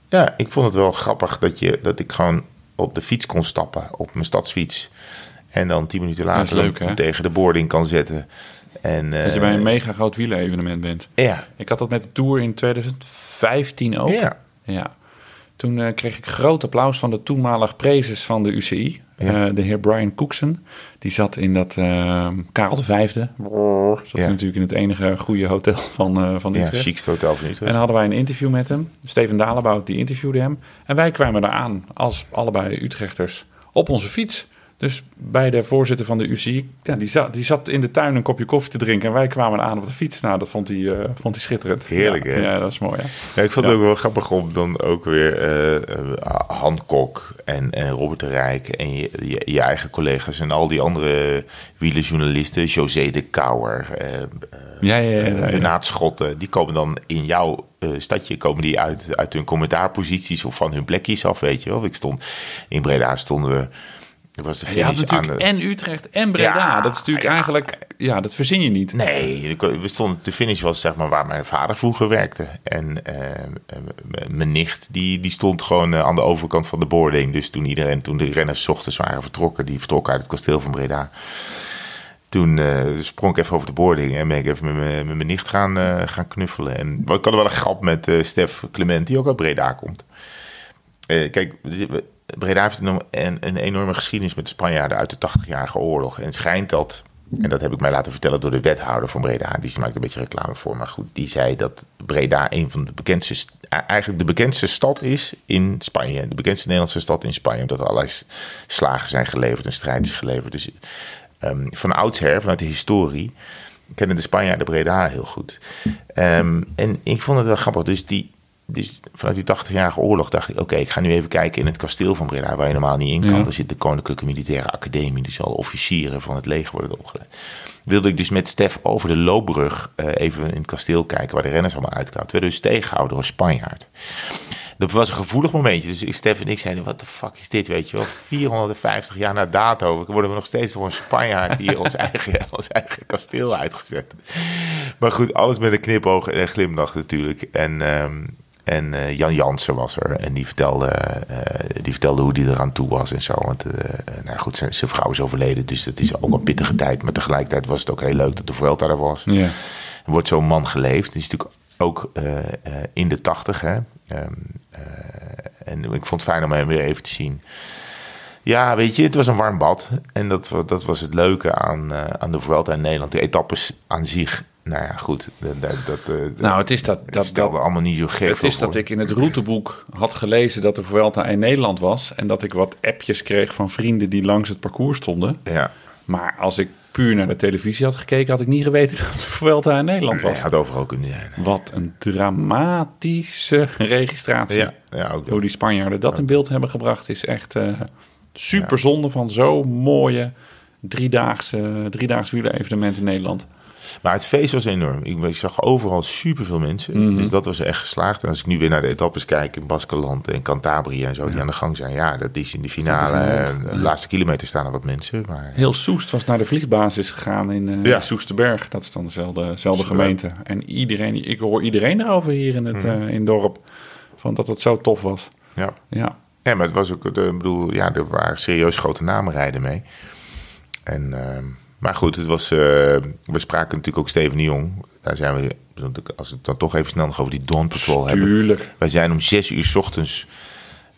A: ja, ik vond het wel grappig dat, je, dat ik gewoon op de fiets kon stappen, op mijn stadsfiets. En dan tien minuten later
B: leuk,
A: tegen de boarding kan zetten. En,
B: Dat je bij een mega groot wielerevenement bent.
A: Ja,
B: Ik had dat met de Tour in 2015 ook.
A: ja.
B: Ja. Toen eh, kreeg ik groot applaus van de toenmalig prezes van de UCI.
A: Ja.
B: Eh, de heer Brian Cookson. Die zat in dat eh, Karel de Vijfde. Zat
A: Ja.
B: natuurlijk in het enige goede hotel van, eh van
A: ja,
B: Utrecht.
A: chicste hotel van
B: En
A: Utrecht.
B: dan hadden wij een interview met hem. Steven Dalebout die interviewde hem. En wij kwamen daar aan als allebei Utrechters op onze fiets. Dus bij de voorzitter van de UCI, ja, die, zat, die zat in de tuin een kopje koffie te drinken. En wij kwamen aan op de fiets. Nou, dat vond hij, eh, vond hij schitterend.
A: Heerlijk,
B: ja,
A: hè?
B: Ja, dat is mooi?
A: Ja, ik vond het ook wel grappig om dan ook weer eh, Hancock en, en Robert de Rijk en je, je, je eigen collega's en al die andere wielerjournalisten, José de Kouwer,
B: Ja, ja, ja. ja, ja.
A: Renaat Schotten, die komen dan in jouw stadje komen die uit, uit hun commentaarposities of van hun plekjes af, weet je wel. Ik stond in Breda stonden we, er was de finish aan
B: natuurlijk
A: de...
B: en Utrecht en Breda.
A: Ja,
B: dat is natuurlijk
A: ja.
B: eigenlijk... Ja, dat verzin je niet.
A: Nee, we stonden, de finish was zeg maar waar mijn vader vroeger werkte. En eh, mijn nicht, die, die stond gewoon eh, aan de overkant van de boarding. Dus toen iedereen, toen de renners 's ochtends waren vertrokken, die vertrokken uit het kasteel van Breda. Toen eh, sprong ik even over de boarding en ben ik even met mijn, nicht gaan, gaan knuffelen. En ik had wel een grap met Stef Clement, die ook uit Breda komt. Kijk, Breda heeft een, een, enorme geschiedenis met de Spanjaarden uit de 80-jarige oorlog. En het schijnt dat, en dat heb ik mij laten vertellen door de wethouder van Breda, die maakt een beetje reclame voor, maar goed, die zei dat Breda een van de bekendste, st- eigenlijk de bekendste stad is in Spanje. De bekendste Nederlandse stad in Spanje, omdat er allerlei slagen zijn geleverd en strijd is geleverd. Dus ehm, van oudsher, vanuit de historie, kennen de Spanjaarden Breda heel goed. Ehm, en ik vond het wel grappig. Dus, die, dus vanuit die 80-jarige oorlog dacht ik... oké, ik ga nu even kijken in het kasteel van Breda... waar je normaal niet in kan.
B: Ja.
A: Daar zit de Koninklijke Militaire Academie... dus al officieren van het leger worden opgeleid. Wilde ik dus met Stef over de loopbrug... eh, even in het kasteel kijken waar de renners allemaal uitkwamen. Werden we dus tegengehouden door een Spanjaard. Dat was een gevoelig momentje. Dus ik, Stef en ik zeiden, wat de fuck is dit, weet je wel? 450 jaar na dato worden we nog steeds door een Spanjaard hier ons eigen, ons eigen kasteel uitgezet. Maar goed, alles met een knipoog en een glimlach natuurlijk. En, ehm, en eh, Jan Jansen was er en die vertelde, eh, die vertelde hoe die eraan toe was en zo. Want eh, nou goed, zijn, zijn vrouw is overleden, dus dat is ook een pittige tijd. Maar tegelijkertijd was het ook heel leuk dat de Vuelta er was.
B: Ja.
A: Er wordt zo'n man geleefd. Die is natuurlijk ook in de tachtig. Hè? Eh, en ik vond het fijn om hem weer even te zien. Ja, weet je, het was een warm bad. En dat, dat was het leuke aan, aan de Vuelta in Nederland. De etappes aan zich, nou ja, goed. Dat, dat, dat, eh,
B: Nou, het is dat...
A: dat stelde allemaal niet zo gek
B: het is dat ik in het routeboek had gelezen dat de Vuelta in Nederland was. En dat ik wat appjes kreeg van vrienden die langs het parcours stonden.
A: Ja,
B: Maar als ik puur naar de televisie had gekeken, had ik niet geweten dat de Vuelta in Nederland was.
A: had overal kunnen zijn.
B: Wat een dramatische registratie.
A: Ja, ja ook
B: Hoe die Spanjaarden dat in beeld hebben gebracht is echt eh super zonde van zo'n mooie driedaagse, driedaagse wielerevenement in Nederland.
A: Maar het feest was enorm. Ik, ik zag overal superveel mensen. Dus dat was echt geslaagd. En als ik nu weer naar de etappes kijk in Baskeland en Cantabria en zo, die aan de gang zijn. Ja, dat is in de finale. eh, De laatste kilometer staan er wat mensen. Maar
B: Heel Soest was naar de vliegbasis gegaan in eh
A: Ja.
B: Soesterberg. Dat is dan dezelfde, dezelfde gemeente. En iedereen, ik hoor iedereen erover hier in het, eh, in het dorp. Van dat het zo tof was.
A: ja.
B: Ja,
A: Nee, maar het was ook, de, ik bedoel, ja, er waren serieus grote namen rijden mee. En, ehm, maar goed, het was, eh, we spraken natuurlijk ook Steven de Jong. Daar zijn we, ik als we het dan toch even snel nog over die Dawn Patrol hebben.
B: tuurlijk.
A: Wij zijn om zes uur 's ochtends,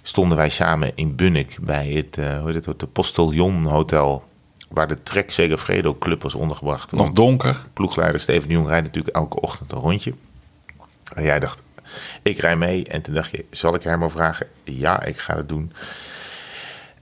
A: stonden wij samen in Bunnik bij het, eh hoe heet het, de Postillon Hotel. Waar de Trek Segafredo Club was ondergebracht.
B: Nog donker.
A: ploegleider Steven de Jong rijdt natuurlijk elke ochtend een rondje. En jij dacht, ik rij mee. En toen dacht je, zal ik Herman vragen? Ja, ik ga het doen.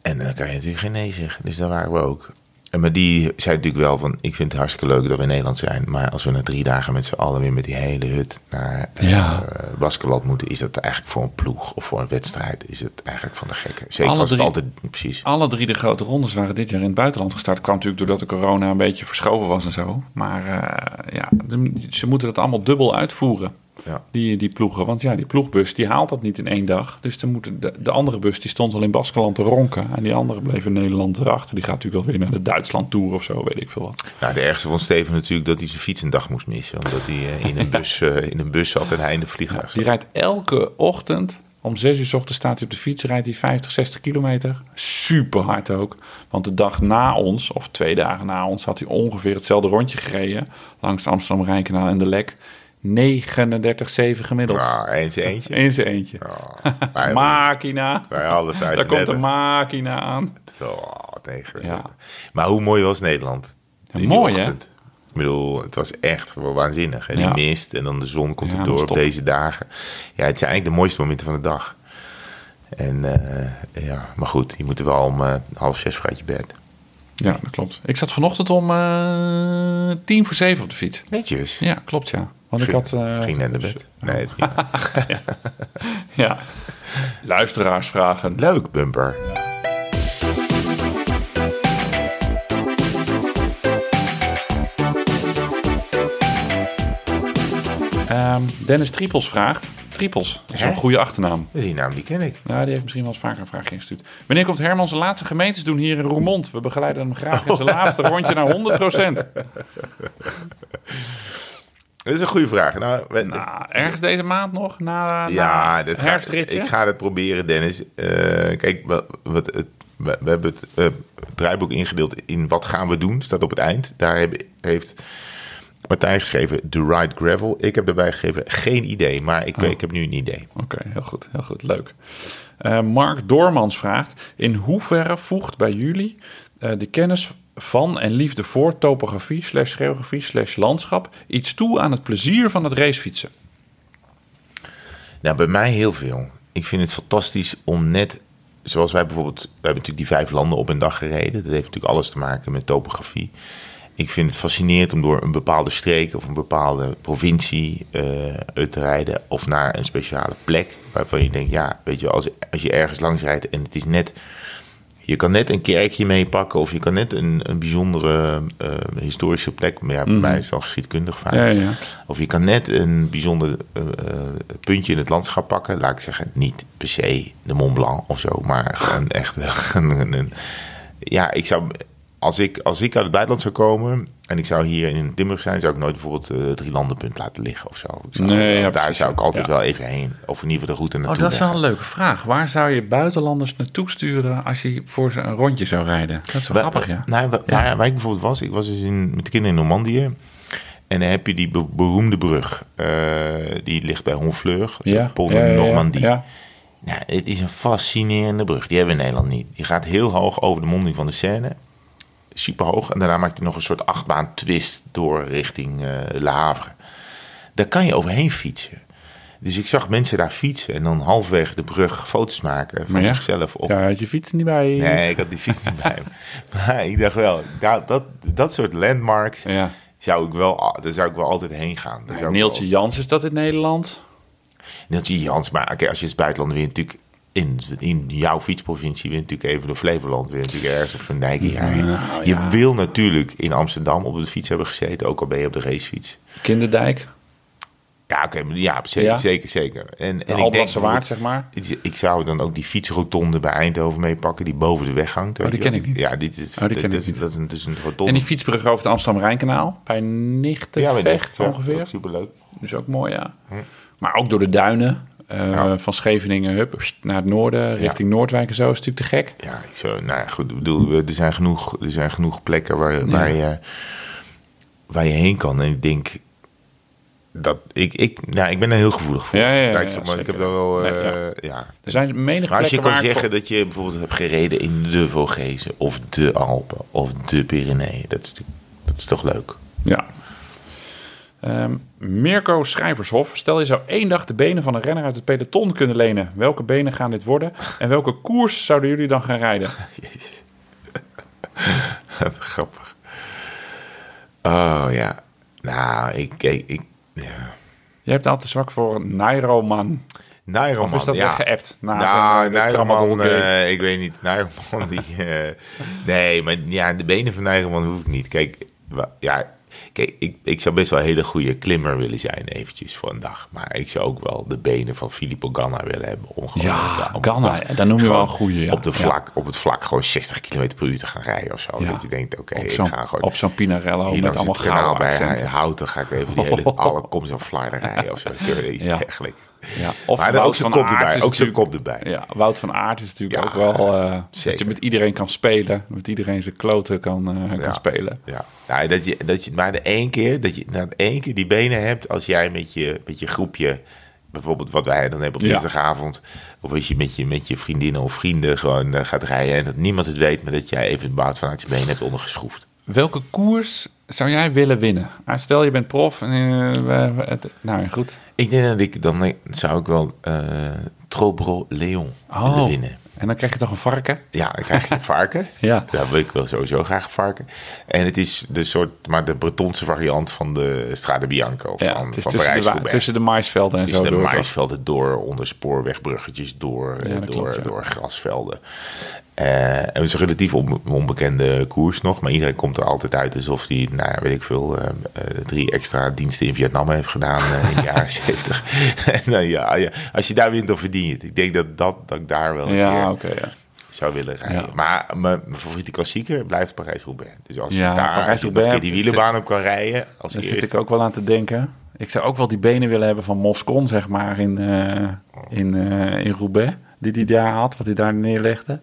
A: En dan kan je natuurlijk geen nee zeggen. Dus daar waren we ook. En maar die zei natuurlijk wel van, ik vind het hartstikke leuk dat we in Nederland zijn. Maar als we na drie dagen met z'n allen weer met die hele hut naar eh
B: Ja.
A: Baskeland moeten, is dat eigenlijk voor een ploeg of voor een wedstrijd, is het eigenlijk van de gekke. Zeker
B: Alle
A: als het altijd, precies.
B: Alle drie de grote rondes waren dit jaar in het buitenland gestart. Kwam natuurlijk doordat de corona een beetje verschoven was en zo. Maar eh, ja, ze moeten dat allemaal dubbel uitvoeren.
A: Ja.
B: Die, die ploegen. Want ja, die ploegbus die haalt dat niet in één dag. Dus dan moeten de, de andere bus die stond al in Baskeland te ronken. En die andere bleef in Nederland achter. Die gaat natuurlijk alweer naar de Duitsland Tour of zo, weet ik veel wat.
A: Nou, de ergste vond Steven natuurlijk dat hij zijn fiets een dag moest missen. Omdat hij eh, in, een bus, eh, in een bus zat en hij in de vliegtuig
B: Die rijdt elke ochtend. Om zes uur 's ochtends staat hij op de fiets. Rijdt hij 50, 60 kilometer. Super hard ook. Want de dag na ons, of twee dagen na ons, had hij ongeveer hetzelfde rondje gereden. Langs de Amsterdam-Rijnkanaal en de Lek. 39,7 gemiddeld.
A: Nou, eens eentje.
B: Zijn eentje.
A: Oh, wij,
B: Makina.
A: wij alle
B: Daar
A: 35.
B: komt de makina aan.
A: Oh, tegen.
B: Ja.
A: Maar hoe mooi was Nederland? Die
B: mooi, hè?
A: Ik bedoel, het was echt wel waanzinnig. En die
B: Ja.
A: mist en dan de zon komt
B: Ja,
A: er door op deze dagen. Ja, het zijn eigenlijk de mooiste momenten van de dag. En eh, ja, maar goed, je moet er wel om eh, half zes uit je bed.
B: Ja, dat klopt. Ik zat vanochtend om eh, tien voor zeven op de fiets.
A: Netjes.
B: Ja, klopt ja. Want ik
A: Ging-
B: had... eh,
A: Ging naar bed. Nee, het niet waar.
B: Ja. Luisteraarsvragen.
A: Leuk, bumper.
B: Ehm, Dennis Triepels vraagt. Triepels, dat is een goede achternaam.
A: Die naam die ken ik.
B: Nou, die heeft misschien wel eens vaker een vraag ingestuurd. Wanneer komt Herman zijn laatste gemeentes doen hier in Roermond? We begeleiden hem graag in zijn laatste rondje naar 100%.
A: Dat is een goede vraag. Nou, we-
B: Nou, ergens deze maand nog? Na,
A: Ja,
B: na
A: ga,
B: herfstritje?
A: ik ga het proberen, Dennis. Eh, kijk, wat, wat het, we, we hebben het eh, draaiboek ingedeeld in wat gaan we doen, staat op het eind. Daar heb, heeft Martijn geschreven, The Ride Gravel. Ik heb erbij geschreven, geen idee, maar ik, ik heb nu een idee.
B: Oké, heel goed, heel goed, leuk. Eh, Mark Doormans vraagt: In hoeverre voegt bij jullie de kennis van en liefde voor topografie, slash geografie, slash landschap iets toe aan het plezier van het racefietsen?
A: Nou, bij mij heel veel. Ik vind het fantastisch om net, zoals wij bijvoorbeeld, we hebben natuurlijk die vijf landen op een dag gereden. Dat heeft natuurlijk alles te maken met topografie. Ik vind het fascinerend om door een bepaalde streek of een bepaalde provincie uit te rijden. Of naar een speciale plek waarvan je denkt, ja, weet je, als, als je ergens langs rijdt en het is net... Je kan net een kerkje meepakken of je kan net een, een bijzondere eh, historische plek. Maar ja, voor mij is het dan geschiedkundig vaak.
B: Ja, ja.
A: Of je kan net een bijzonder eh, eh, puntje in het landschap pakken. Laat ik zeggen, niet per se de Mont Blanc of zo, maar gewoon echt een, een, een- ja, ik zou als ik als ik uit het buitenland zou komen en ik zou hier in Limburg zijn, zou ik nooit bijvoorbeeld eh, het drielandenpunt laten liggen of zo. Ik zou,
B: Nee, ja,
A: daar
B: precies,
A: zou ik altijd
B: Ja.
A: wel even heen, of in ieder geval de route
B: Oh,
A: naartoe.
B: dat is wel een leuke vraag. Waar zou je buitenlanders naartoe sturen als je voor ze een rondje zou rijden? Dat is wel grappig, ja.
A: Nou, wa- waar, waar ik bijvoorbeeld was, ik was dus in, met de kinderen in Normandië. En dan heb je die be- beroemde brug. eh, die ligt bij Honfleur,
B: Ja,
A: de Pont
B: ja, ja, ja,
A: Normandie.
B: ja.
A: Nou, het is een fascinerende brug. Die hebben we in Nederland niet. Die gaat heel hoog over de monding van de Seine. Super hoog. En daarna maakt hij nog een soort achtbaan twist door richting eh Le Havre. Daar kan je overheen fietsen. Dus ik zag mensen daar fietsen en dan halverwege de brug foto's maken van
B: ja?
A: zichzelf op.
B: Ja, had je fiets niet bij?
A: Nee, ik had die fiets niet bij me. Maar ik dacht wel, dat, dat, dat soort landmarks
B: Ja.
A: zou ik wel, daar zou ik wel altijd heen gaan. Ik
B: Neeltje Jans is dat in Nederland?
A: Neeltje Jans, maar oké, als je het buitenland weer natuurlijk... in, in jouw fietsprovincie weer natuurlijk even door Flevoland weer natuurlijk ergens op zo'n dijkje. Ja,
B: Nou,
A: je
B: ja.
A: wil natuurlijk in Amsterdam op de fiets hebben gezeten, ook al ben je op de racefiets.
B: Kinderdijk,
A: Ja, oké, ja, zeker,
B: Ja?
A: zeker, zeker. En,
B: de
A: en ik denk
B: Waard, zeg maar.
A: ik- zou dan ook die fietsrotonde bij Eindhoven meepakken, die boven de weg hangt. weet
B: die ken ik niet.
A: Ja, dit is,
B: Oh, die ken
A: dat,
B: ik
A: dat is-
B: niet.
A: dat is een, dat is een rotonde.
B: En die fietsbrug over het Amsterdam-Rijnkanaal, bij
A: ja,
B: Nichtenvecht
A: ja,
B: ongeveer.
A: ook Superleuk.
B: Dus ook mooi, ja. Maar ook door de duinen. Eh. Van Scheveningen hup, naar het noorden, richting Noordwijk en zo. Is natuurlijk te gek.
A: Ja, zou, nou ja, goed, bedoel, er zijn genoeg, er zijn genoeg plekken waar, waar, je, waar je heen kan. En ik denk dat ik, ik, nou, ik ben er heel gevoelig voor.
B: Ja, ja, ja,
A: Kijk,
B: ja,
A: maar ik heb daar wel,
B: Nee,
A: eh,
B: ja.
A: ja.
B: Er zijn menig
A: Maar als je kan zeggen dat je bijvoorbeeld hebt gereden in de Vogezen of de Alpen of de Pyreneeën, dat is, dat is toch leuk?
B: Ja. Ehm, Mirko Schrijvershof, stel je zou één dag de benen van een renner uit het peloton kunnen lenen. Welke benen gaan dit worden? En welke koers zouden jullie dan gaan rijden?
A: Jezus. Wat grappig. Oh ja. Nou, ik, ik, ik ja.
B: Je hebt altijd zwak voor Nairoman.
A: Nairo,
B: Of is dat
A: ja.
B: geappt? Na
A: Nou,
B: uh,
A: Nijgerman,
B: Tramadol-gate?
A: eh, ik weet niet. Nijgerman, die... eh, nee, maar ja, de benen van Nijgerman hoef ik niet. Kijk, ja, kijk ik, ik zou best wel een hele goede klimmer willen zijn eventjes voor een dag. Maar ik zou ook wel de benen van Filippo Ganna willen hebben. Om gewoon,
B: Ja, Ganna, dan noem je wel een goeie, ja.
A: Op, de
B: Ja.
A: vlak, op het vlak gewoon 60 km per uur te gaan rijden of zo.
B: Ja.
A: Dat je denkt, oké, ik ga gewoon...
B: op zo'n Pinarello met allemaal gouden
A: bij. Houten ga ik even die hele alle kom zo'n flarden rijden of zo. Iets dergelijks.
B: Ja. Of
A: Maar
B: Wout
A: ook zijn
B: van
A: kop erbij.
B: is
A: Ook zijn kop erbij.
B: Ja, Wout van Aert is natuurlijk
A: Ja,
B: ook wel... eh, dat je met iedereen kan spelen. Met iedereen zijn kloten kan, eh,
A: Ja.
B: kan spelen.
A: Ja, ja dat, je, dat je maar de één keer, dat je na één keer die benen hebt als jij met je, met je groepje, bijvoorbeeld wat wij dan hebben op dinsdagavond, of als je met je, met je vriendinnen of vrienden gewoon eh, gaat rijden en dat niemand het weet, maar dat jij even bout vanuit je benen hebt ondergeschroefd.
B: Welke koers zou jij willen winnen? Ah, stel je bent prof. En, eh, we- we- het- nou, goed.
A: Ik denk dat ik, dan zou ik wel eh Trobro Leon willen winnen.
B: En dan krijg je toch een varken?
A: Ja, dan krijg je een varken.
B: Ja.
A: Daar wil ik wel sowieso graag een varken. En het is de soort, maar de Bretonse variant van de Strade Bianca of
B: Ja,
A: van,
B: het is
A: van
B: tussen de, tussen de maisvelden en
A: Tussen
B: zo.
A: de
B: door,
A: maisvelden door, onder spoorwegbruggetjes door,
B: Ja,
A: door,
B: klopt, ja.
A: door grasvelden. Eh, en het is een relatief on- onbekende koers nog, maar iedereen komt er altijd uit alsof hij, nou ja, weet ik veel, eh, eh, drie extra diensten in Vietnam heeft gedaan in de jaren zeventig. en dan, ja, ja, als je daar wint, dan verdien je het. Ik denk dat, dat, dat ik daar wel een
B: Ja,
A: keer
B: oké. ja.
A: zou willen rijden.
B: Ja.
A: Maar mijn mijn favoriete klassieker blijft Parijs-Roubaix. Dus als je daar een keer die wielenbaan op kan rijden, als
B: Daar zit ik ook wel aan te denken. Ik zou ook wel die benen willen hebben van Moscon, zeg maar, in, eh, in, eh, in Roubaix. Die hij daar had, wat hij daar neerlegde.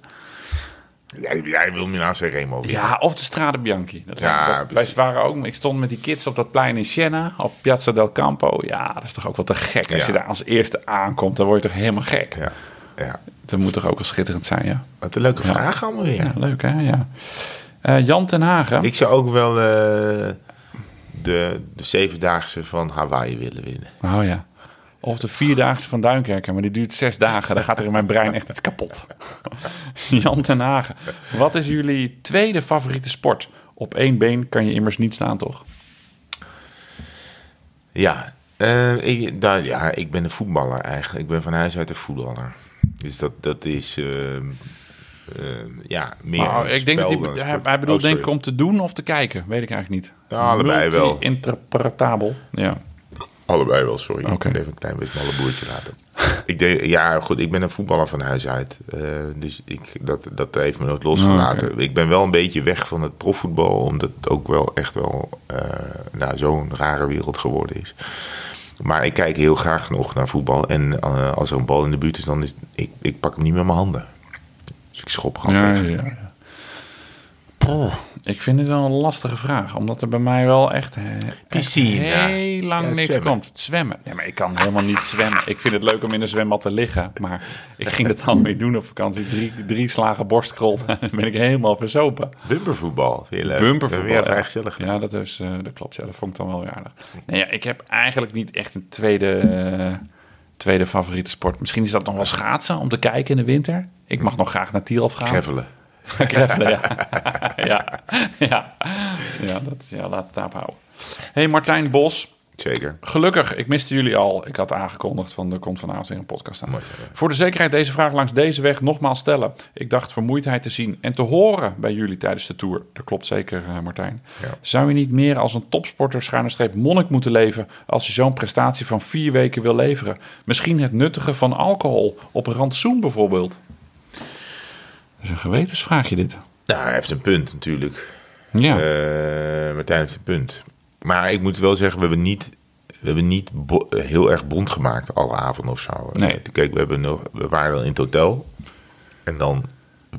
A: Jij, jij wil Milan Remo.
B: Ja, of de Strade Bianchi. Dat
A: Ja,
B: wij waren ook, ik stond met die kids op dat plein in Siena, op Piazza del Campo. Ja, dat is toch ook wel te gek. Als
A: Ja.
B: je daar als eerste aankomt, dan word je toch helemaal gek.
A: Ja, ja.
B: Dat moet toch ook wel schitterend zijn, ja.
A: Wat een leuke vraag allemaal weer.
B: Ja, leuk hè, ja. Eh, Jan ten Hagen.
A: Ik zou ook wel eh, de, de zevendaagse van Hawaii willen winnen.
B: Oh ja. Of de vierdaagse van Duinkerken, maar die duurt zes dagen. Dan gaat er in mijn brein echt iets kapot. Jan ten Hagen. Wat is jullie tweede favoriete sport? Op één been kan je immers niet staan, toch?
A: Ja, ik, daar, ja, ik ben een voetballer eigenlijk. Ik ben van huis uit een voetballer. Dus dat, dat is eh, eh, ja, meer
B: Nou,
A: een
B: ik denk dat hij,
A: een
B: hij, bedoelt
A: Oh,
B: denk ik om te doen of te kijken. Weet ik eigenlijk niet.
A: Ja, allebei wel.
B: Multi-interpretabel. Ja.
A: Allebei wel, sorry. Ik moet even een klein beetje mijn boertje laten. ik denk, ja, goed, ik ben een voetballer van huis uit. Eh, dus ik, dat, dat heeft me nooit losgelaten.
B: Oh, oké.
A: Ik ben wel een beetje weg van het profvoetbal, omdat het ook wel echt wel eh, nou, zo'n rare wereld geworden is. Maar ik kijk heel graag nog naar voetbal. En eh, als er een bal in de buurt is, dan is ik, ik pak hem niet met mijn handen. Dus ik schop gewoon
B: Ja,
A: tegen.
B: ja, ja. Poh, ik vind het wel een lastige vraag, omdat er bij mij wel echt, eh, echt heel lang
A: Ja,
B: niks
A: zwemmen.
B: komt. Zwemmen. Nee, maar ik kan helemaal niet zwemmen. Ik vind het leuk om in een zwembad te liggen, maar ik ging het al mee doen op vakantie. Drie, drie slagen borstkrol, dan ben ik helemaal verzopen.
A: Bumpervoetbal, vind je leuk?
B: Bumpervoetbal.
A: Ja. vrij gezellig.
B: Ja, dat, is, eh, dat klopt. Ja, dat vond ik dan wel weer aardig. Nee, ja, ik heb eigenlijk niet echt een tweede, eh, tweede favoriete sport. Misschien is dat nog wel schaatsen om te kijken in de winter. Ik mag nog graag naar Tielf gaan.
A: Gravelen.
B: Ja. ja. Ja. Ja, dat, ja, laten we het daarop houden. hey Martijn Bos.
A: Zeker.
B: Gelukkig, ik miste jullie al. Ik had aangekondigd van er komt vanavond weer een podcast aan.
A: Mooi.
B: Voor de zekerheid deze vraag langs deze weg nogmaals stellen. Ik dacht vermoeidheid te zien en te horen bij jullie tijdens de tour. Dat klopt zeker, eh, Martijn.
A: Ja.
B: Zou je niet meer als een topsporter schuine streep monnik moeten leven als je zo'n prestatie van vier weken wil leveren? Misschien het nuttige van alcohol op rantsoen bijvoorbeeld. Is een gewetensvraagje dit.
A: Nou, hij heeft een punt natuurlijk.
B: Ja,
A: Eh, Martijn heeft een punt. Maar ik moet wel zeggen, we hebben niet, we hebben niet heel erg bond gemaakt alle avonden of zo.
B: Nee.
A: Kijk, we, hebben nog, we waren in het hotel. En dan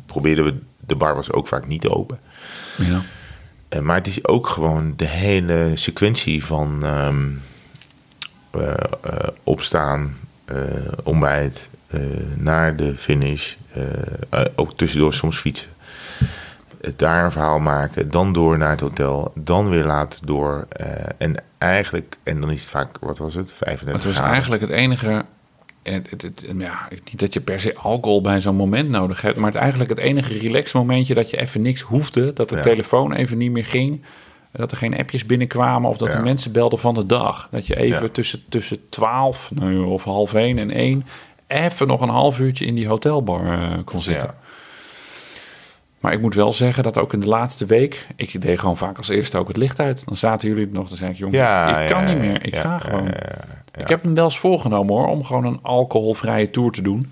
A: probeerden we, de bar was ook vaak niet open.
B: ja.
A: Eh, maar het is ook gewoon de hele sequentie van ehm, eh, opstaan, ontbijt, naar de finish. eh, eh, ook tussendoor soms fietsen. Het daar een verhaal maken, dan door naar het hotel, dan weer laat door. eh, en eigenlijk, en dan is het vaak, wat was het, 35
B: Het was
A: graden.
B: eigenlijk het enige. Het, het, het- ja, niet dat je per se alcohol bij zo'n moment nodig hebt, maar het eigenlijk het enige relax momentje dat je even niks hoefde, dat de
A: Ja.
B: telefoon even niet meer ging, dat er geen appjes binnenkwamen of dat
A: Ja.
B: de mensen belden van de dag. Dat je even tussen, tussen 12 nou, of half 1 en 1 even nog een half uurtje in die hotelbar eh, kon zitten.
A: Ja.
B: Maar ik moet wel zeggen dat ook in de laatste week, ik deed gewoon vaak als eerste ook het licht uit. Dan zaten jullie nog, dan zei ik, jongens,
A: Ja,
B: ik kan
A: ja,
B: niet meer, ik ga gewoon. Ik heb hem wel eens voorgenomen hoor, om gewoon een alcoholvrije tour te doen.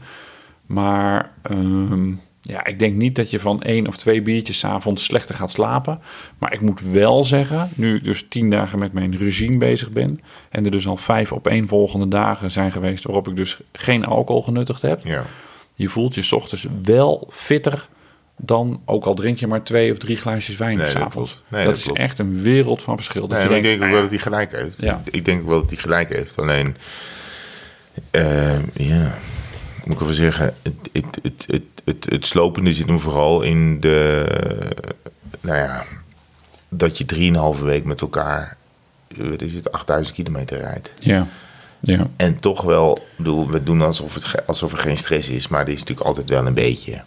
B: Maar ehm, ja, ik denk niet dat je van één of twee biertjes 's avonds slechter gaat slapen. Maar ik moet wel zeggen, nu ik dus tien dagen met mijn regime bezig ben... en er dus al vijf op één volgende dagen zijn geweest... waarop ik dus geen alcohol genuttigd heb...
A: Ja.
B: je voelt je 's ochtends wel fitter dan, ook al drink je maar twee of drie glaasjes wijn
A: Nee,
B: s
A: dat
B: avonds.
A: klopt. Nee,
B: dat,
A: dat
B: is
A: klopt.
B: echt een wereld van verschil. Dat
A: Nee,
B: je
A: maar ik denk ook
B: nou
A: wel dat hij gelijk heeft.
B: Ja.
A: Ik denk wel dat hij gelijk heeft. Alleen, eh, ja, moet ik even zeggen, het, het, het, het, het, het slopende zit hem vooral in de, nou ja, dat je drieënhalve week met elkaar, wat is het, 8000 kilometer rijdt.
B: ja, ja.
A: En toch wel, bedoel, we doen alsof, het, alsof er geen stress is, maar er is natuurlijk altijd wel een beetje.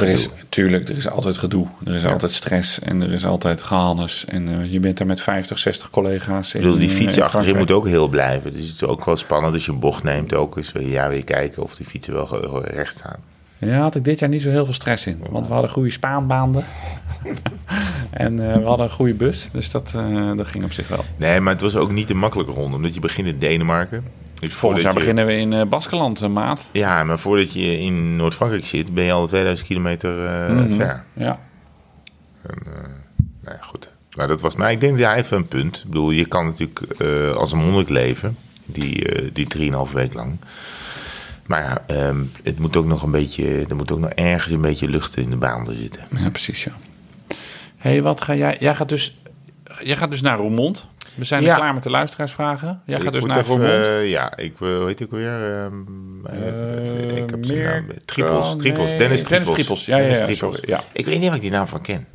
B: Er is,
A: gedoe.
B: tuurlijk, er is altijd gedoe. Er is
A: Ja.
B: altijd stress en er is altijd gehannes. En eh, je bent daar met 50, 60 collega's.
A: Ik bedoel, die fiets
B: eh, in
A: achterin moet ook heel blijven. Dus het is ook wel spannend als je een bocht neemt. Ook eens weer, ja, weer kijken of die fietsen wel recht staan.
B: Ja, had ik dit jaar niet zo heel veel stress in. Want we hadden goede spaanbaanden. en eh, we hadden een goede bus. Dus dat, dat ging op zich wel.
A: Nee, maar het was ook niet een makkelijke ronde. Omdat je begint in Denemarken. Dus
B: Volgend jaar
A: je-
B: beginnen we in eh Baskeland, eh, maat.
A: Ja, maar voordat je in Noord-Frankrijk zit, ben je al 2000 kilometer eh,
B: Mhm.
A: ver.
B: Ja.
A: Nou ja, goed. Maar dat was mij. Ik denk dat hij heeft een punt. Ik bedoel, je kan natuurlijk als een monnik leven. Die, eh die 3,5 week lang. Maar ja, ehm, het moet ook nog een beetje. Er moet ook nog ergens een beetje lucht in de baan zitten.
B: ja, precies ja. hey, wat ga jij... Jij gaat dus, jij gaat dus naar Roermond. We zijn
A: Ja.
B: klaar met de luisteraarsvragen. Jij
A: Ik
B: gaat dus naar
A: even, eh, ja, ik eh, hoe heet ik weer? Eh, ik heb zijn naam. Trippels,
B: nee,
A: Trippels. Dennis
B: Dennis
A: Trippels.
B: Trippels. Ja, ja,
A: Dennis
B: ja, sorry, ja.
A: Ik weet niet waar ik die naam van ken.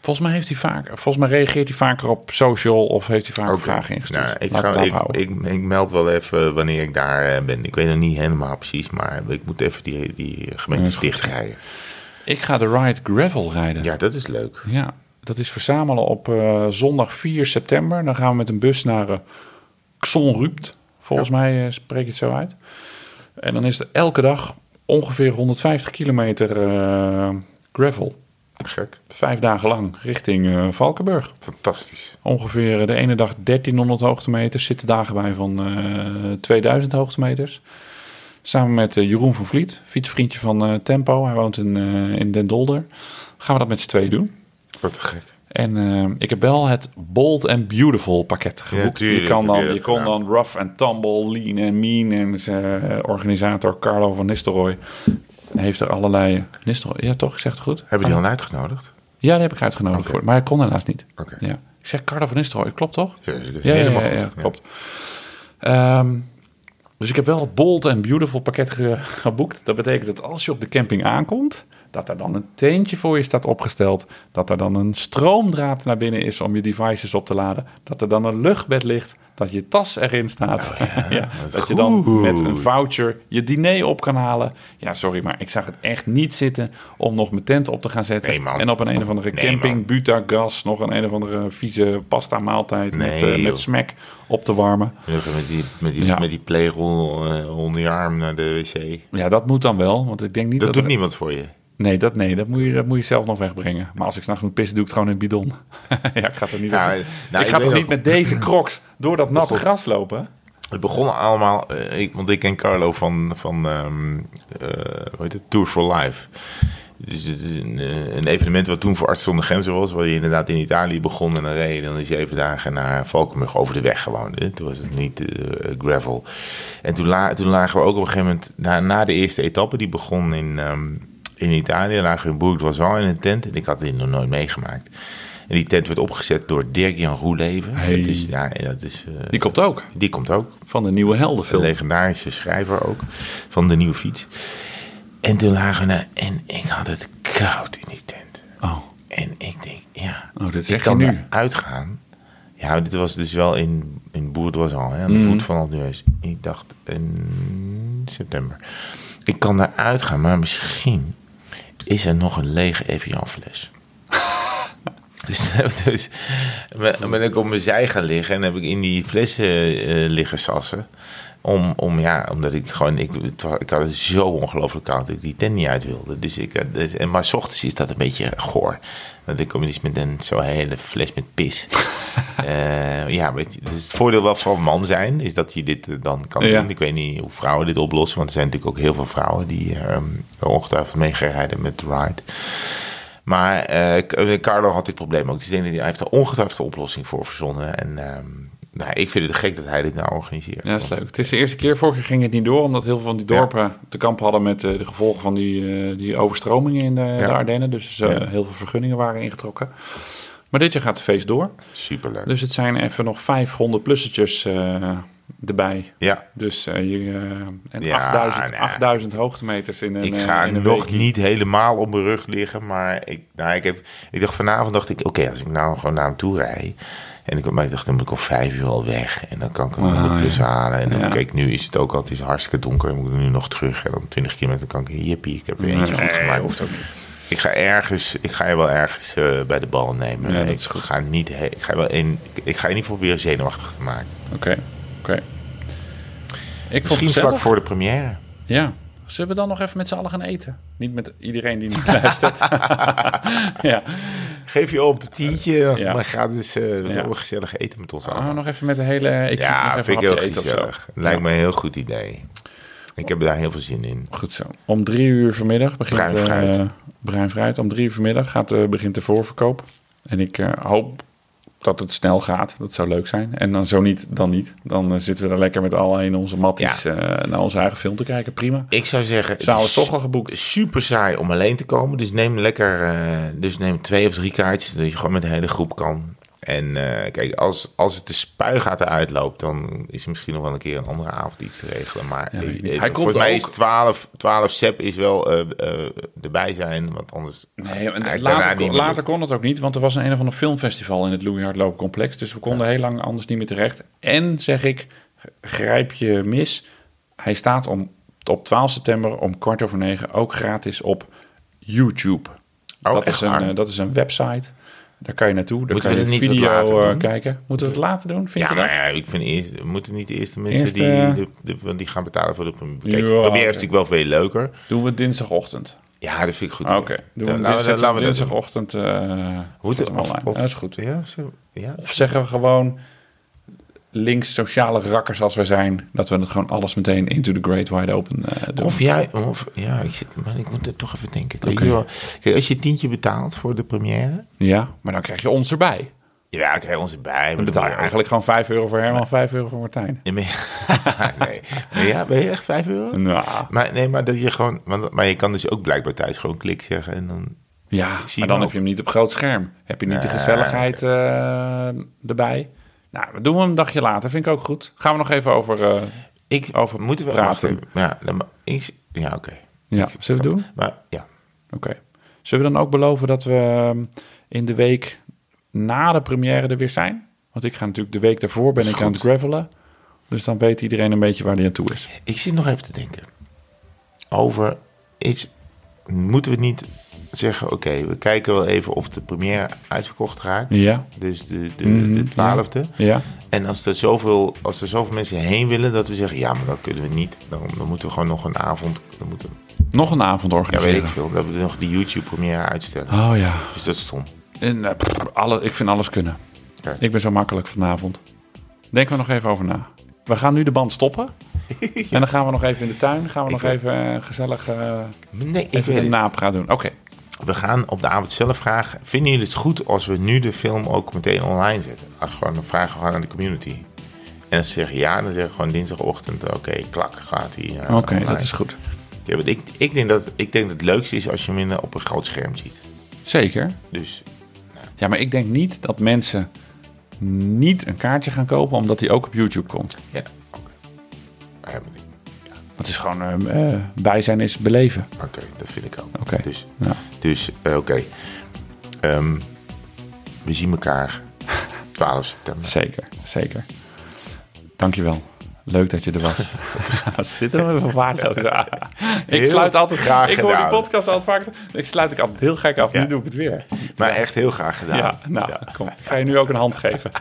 B: Volgens mij heeft hij vaak, volgens mij reageert hij vaker op social of heeft hij vaker
A: Oké.
B: vragen ingestuurd.
A: Nou, ik, ga, ik, ik, ik meld wel even wanneer ik daar eh, ben. Ik weet nog niet helemaal precies, maar ik moet even die, die gemeentes dichtrijden.
B: Ik ga de Ride Gravel rijden.
A: Ja, dat is leuk.
B: Ja, dat is verzamelen op eh, zondag 4 september. Dan gaan we met een bus naar eh Xonrupt. Volgens mij eh, spreek je het zo uit. En dan is er elke dag ongeveer 150 kilometer gravel.
A: Gek.
B: Vijf dagen lang richting Valkenburg.
A: Fantastisch.
B: Ongeveer de ene dag 1300 hoogtemeters. Zitten dagen bij van eh 2000 hoogtemeters. Samen met Jeroen van Vliet, fietsvriendje van Tempo. Hij woont in, in Den Dolder. Gaan we dat met z'n tweeën doen.
A: Wat gek.
B: En eh, ik heb wel het Bold and Beautiful pakket geboekt.
A: tuurlijk
B: je kan dan,
A: je
B: kon dan rough and tumble, lean and mean. En zijn organisator Carlo van Nistelrooy heeft er allerlei... Nistelrooy, ja toch? Ik zeg het goed?
A: Hebben die al uitgenodigd?
B: Ja, die heb ik uitgenodigd voor. Maar hij kon helaas niet.
A: Oké.
B: Ja. Ik zeg Carlo van Nistelrooy, klopt toch? Ja,
A: Helemaal
B: ja, ja,
A: goed.
B: ja, klopt. Ehm, dus ik heb wel het Bold and Beautiful pakket ge- geboekt. Dat betekent dat als je op de camping aankomt, dat er dan een tentje voor je staat opgesteld, dat er dan een stroomdraad naar binnen is om je devices op te laden, dat er dan een luchtbed ligt, dat je tas erin staat, ja,
A: wat
B: dat je dan met een voucher je diner op kan halen. Ja, sorry, maar ik zag het echt niet zitten om nog mijn tent op te gaan zetten
A: Nee,
B: en op een een of andere
A: Nee,
B: camping
A: man.
B: butagas nog een een of andere vieze pasta maaltijd met,
A: Nee,
B: eh, met smack op te warmen.
A: Even Met die, met die,
B: Ja.
A: met die pleegel eh, onder je arm naar de wc.
B: Ja, dat moet dan wel, want ik denk niet
A: Dat
B: dat...
A: doet
B: er-
A: niemand voor je.
B: Nee, dat, nee dat, moet je, dat moet je zelf nog wegbrengen. Maar als ik s'nachts moet pissen, doe ik het gewoon in een bidon. ja, ik ga toch niet, ik
A: nou, ik
B: ga toch niet met deze crocs door dat natte gras lopen?
A: Het begon allemaal, eh, ik, want ik ken Carlo van, van ehm, eh, hoe heet het, Tour for Life. Dus het is een, eh, een evenement wat toen voor Arts zonder Grenzen was, waar je inderdaad in Italië begon en dan reed je dan die zeven dagen naar Valkenburg over de weg gewoon. hè. Toen was het niet gravel. En toen, la, toen lagen we ook op een gegeven moment, na, na de eerste etappe, die begon in, ehm, in Italië, lagen in Bourg d'Oisans in een tent. En ik had dit nog nooit meegemaakt. En die tent werd opgezet door Dirk-Jan Roeleven.
B: Hey.
A: Dat is, ja, dat is, eh,
B: Die komt ook
A: die komt ook.
B: van de nieuwe
A: Een
B: heldenfilm.
A: legendarische schrijver ook. Van de nieuwe fiets. En toen lagen we... En ik had het koud in die tent.
B: Oh,
A: En ik denk, ja...
B: oh
A: ik
B: zeg je
A: kan
B: nu.
A: er uitgaan. Ja, dit was dus wel in, in Bourdoisan, hè, aan de
B: Mhm.
A: voet van d'Huez. Ik dacht in september. Ik kan daar uitgaan, maar misschien is er nog een lege Evian-fles. Dus, dus ben ben ik op mijn zij gaan liggen en heb ik in die flessen eh, liggen sassen. Om, om, ja, omdat ik gewoon, ik, het ik had het zo ongelooflijk koud dat ik die tent niet uit wilde. Dus ik, eh, dus, en, maar s ochtends is dat een beetje goor. Want ik kom dus met een zo'n hele fles met pis. Eh, ja, weet je, dus het voordeel wel van man zijn is dat je dit eh, dan kan
B: Ja.
A: doen. Ik weet niet hoe vrouwen dit oplossen, want er zijn natuurlijk ook heel veel vrouwen die ehm ongetwijfeld meegerijden met de ride. Maar Carlo had dit probleem ook. Dus ik denk dat hij hij heeft er ongetwijfeld een oplossing voor verzonnen. En ehm, nou, ik vind het gek dat hij dit nou organiseert.
B: Ja, dat is leuk. Het is de eerste keer. Vorige keer ging het niet door, omdat heel veel van die dorpen te kamp hadden met eh, de gevolgen van die, eh, die overstromingen in de, de Ardennen. Dus eh,
A: Ja.
B: heel veel vergunningen waren ingetrokken. Maar dit jaar gaat het feest door.
A: Superleuk.
B: Dus het zijn even nog 500 plussetjes erbij.
A: ja,
B: Dus je, en
A: Ja,
B: 8000,
A: nou,
B: 8000 hoogtemeters in een
A: ik ga
B: in een
A: nog niet helemaal op mijn rug liggen. Maar ik, nou, ik, heb, ik dacht vanavond, dacht ik, oké, als ik nou gewoon naar hem toe rijd. En ik, maar ik dacht, dan moet ik om vijf uur al weg. En dan kan ik hem aan de
B: ja.
A: halen. En dan,
B: Ja.
A: kijk, nu is het ook al, het is hartstikke donker. Dan moet ik nu nog terug. En dan 20 kilometer kan ik, jippie, ik heb er eentje goed
B: Nee,
A: gemaakt.
B: hoeft ook niet.
A: Ik ga ergens, ik ga je wel ergens eh, bij de bal nemen. Ik ga niet, ik ga wel in, ik ga je niet proberen zenuwachtig te maken.
B: Oké, oké. Ik
A: Misschien vlak voor de première.
B: Ja. Zullen we dan nog even met z'n allen gaan eten? Niet met iedereen die niet luistert. ja.
A: Geef je op een tientje,
B: Ja.
A: maar ga dus eh
B: Ja.
A: gezellig eten met ons
B: Oh,
A: allemaal.
B: nog even met de hele... Ik
A: ja,
B: even
A: vind ik heel gezellig. Lijkt
B: Ja.
A: me een heel goed idee. Ik heb daar heel veel zin in.
B: Goed zo. Om drie uur vanmiddag begint...
A: Bruin
B: eh,
A: fruit.
B: bruin fruit. Om drie uur vanmiddag gaat, eh, begint de voorverkoop. En ik hoop dat het snel gaat. Dat zou leuk zijn. En dan zo niet, dan niet. Dan eh, zitten we er lekker met alle in onze matties eh, naar onze eigen film te kijken. Prima.
A: Ik zou zeggen, het
B: Zaal
A: is
B: is toch al geboekt.
A: super saai om alleen te komen. Dus neem lekker, eh, dus neem twee of drie kaartjes, dat je gewoon met de hele groep kan. En eh, kijk, als, als het de spuigaten uitloopt, dan is er misschien nog wel een keer een andere avond iets te regelen. Maar
B: Ja,
A: eh.
B: Hij
A: volgens
B: komt
A: mij
B: ook.
A: is 12, 12 sep is wel eh, eh, erbij zijn, want anders...
B: Nee, en later, kon,
A: meer
B: later kon het ook niet, want er was een, een of ander filmfestival in het Louis Hardloopcomplex. Dus we konden heel lang anders niet meer terecht. En zeg ik, grijp je mis, hij staat om, op 12 september om kwart over negen ook gratis op YouTube.
A: Oh,
B: dat, is een, dat is een website. Daar kan je naartoe. Daar
A: Moeten
B: kan
A: we
B: je
A: het niet
B: video
A: later
B: eh,
A: doen?
B: kijken. Moeten we het later doen? Vind
A: Ja,
B: je dat?
A: maar ja, ik vind eerst, moeten niet de eerste mensen
B: Eerst,
A: die,
B: eh,
A: de, die gaan betalen voor de. Kijk,
B: Ja,
A: première is natuurlijk wel veel leuker.
B: Doen we dinsdagochtend.
A: Ja, dat vind ik goed.
B: Oké, doen we
A: laten we- laten
B: dinsdagochtend. eh
A: Hoe of,
B: online.
A: of-
B: Ja, dat is goed.
A: Ja, zo, ja.
B: Of zeggen we gewoon links sociale rakkers als wij zijn, dat we het gewoon alles meteen into the great wide open eh, doen.
A: Of jij, of, ja, ik, zit, maar ik moet er toch even denken. Joh, kijk, als je een tientje betaalt voor de première,
B: ja, maar dan krijg je ons erbij.
A: ja, krijg je ons erbij.
B: Dan betaal je eigenlijk gewoon 5 euro voor Herman, 5 euro voor Martijn.
A: Nee. Maar ja, ben je echt 5 euro?
B: Nou,
A: Maar nee, maar dat je gewoon, want, maar je kan dus ook blijkbaar thuis gewoon klik zeggen en dan.
B: ja,
A: zie
B: maar dan
A: ook.
B: heb je hem niet op groot scherm. Heb je niet de
A: Nee,
B: gezelligheid eh, erbij. Nou, we doen hem een dagje later, vind ik ook goed. Gaan we nog even over... eh,
A: Ik
B: Over
A: moeten we
B: praten.
A: Ja, dan, maar ik, ja, oké.
B: ja, zullen we het doen?
A: Maar ja,
B: Oké. Zullen we dan ook beloven dat we ehm, in de week na de première er weer zijn? Want ik ga natuurlijk de week daarvoor ben ik aan het gravelen. Dus dan weet iedereen een beetje waar hij aan toe is.
A: Ik zit nog even te denken. Over iets. Moeten we niet zeggen: oké, we kijken wel even of de première uitverkocht raakt.
B: Ja,
A: Dus de, de, de twaalfde.
B: ja.
A: En als er, zoveel, als er zoveel mensen heen willen, dat we zeggen: ja, maar dat kunnen we niet. Dan, dan moeten we gewoon nog een avond. Dan moeten,
B: Nog een avond
A: ja,
B: organiseren.
A: weet ik veel. Dat we nog die YouTube-première uitstellen.
B: Oh ja.
A: Dus dat is stom.
B: En, eh, alle, ik vind alles kunnen. Ik ben zo makkelijk vanavond. Denken we nog even over na. We gaan nu de band stoppen. En dan gaan we nog even in de tuin. Gaan we
A: Ik
B: nog
A: weet-
B: even eh, gezellig eh,
A: Nee, ik
B: even de gaan doen. Oké.
A: We gaan op de avond zelf vragen: vinden jullie het goed als we nu de film ook meteen online zetten? Als gewoon een vraag gewoon aan de community. En als ze zeggen ja, dan zeggen gewoon dinsdagochtend: oké, klak, gaat hij. eh,
B: Oké, dat is goed.
A: Ja, want ik, ik, denk dat, ik denk dat het leukste is als je hem in, op een groot scherm ziet.
B: Zeker.
A: Dus
B: Ja, maar ik denk niet dat mensen niet een kaartje gaan kopen omdat hij ook op YouTube komt.
A: ja, oké. Maar ja, ik-
B: Dat is gewoon eh, bij zijn is beleven.
A: Oké, dat vind ik ook.
B: Oké.
A: Dus,
B: Ja.
A: dus eh, oké. Ehm, we zien elkaar 12 september.
B: Zeker, zeker. Dankjewel. Leuk dat je er was. Zit er even vaak Ik
A: Heel
B: sluit altijd
A: graag
B: Ik hoor die podcast altijd vaak. Ik sluit ik altijd heel gek af.
A: Ja.
B: Nu doe ik het weer.
A: Maar echt heel graag gedaan.
B: Ja, nou, kom. Ik ga je nu ook een hand geven.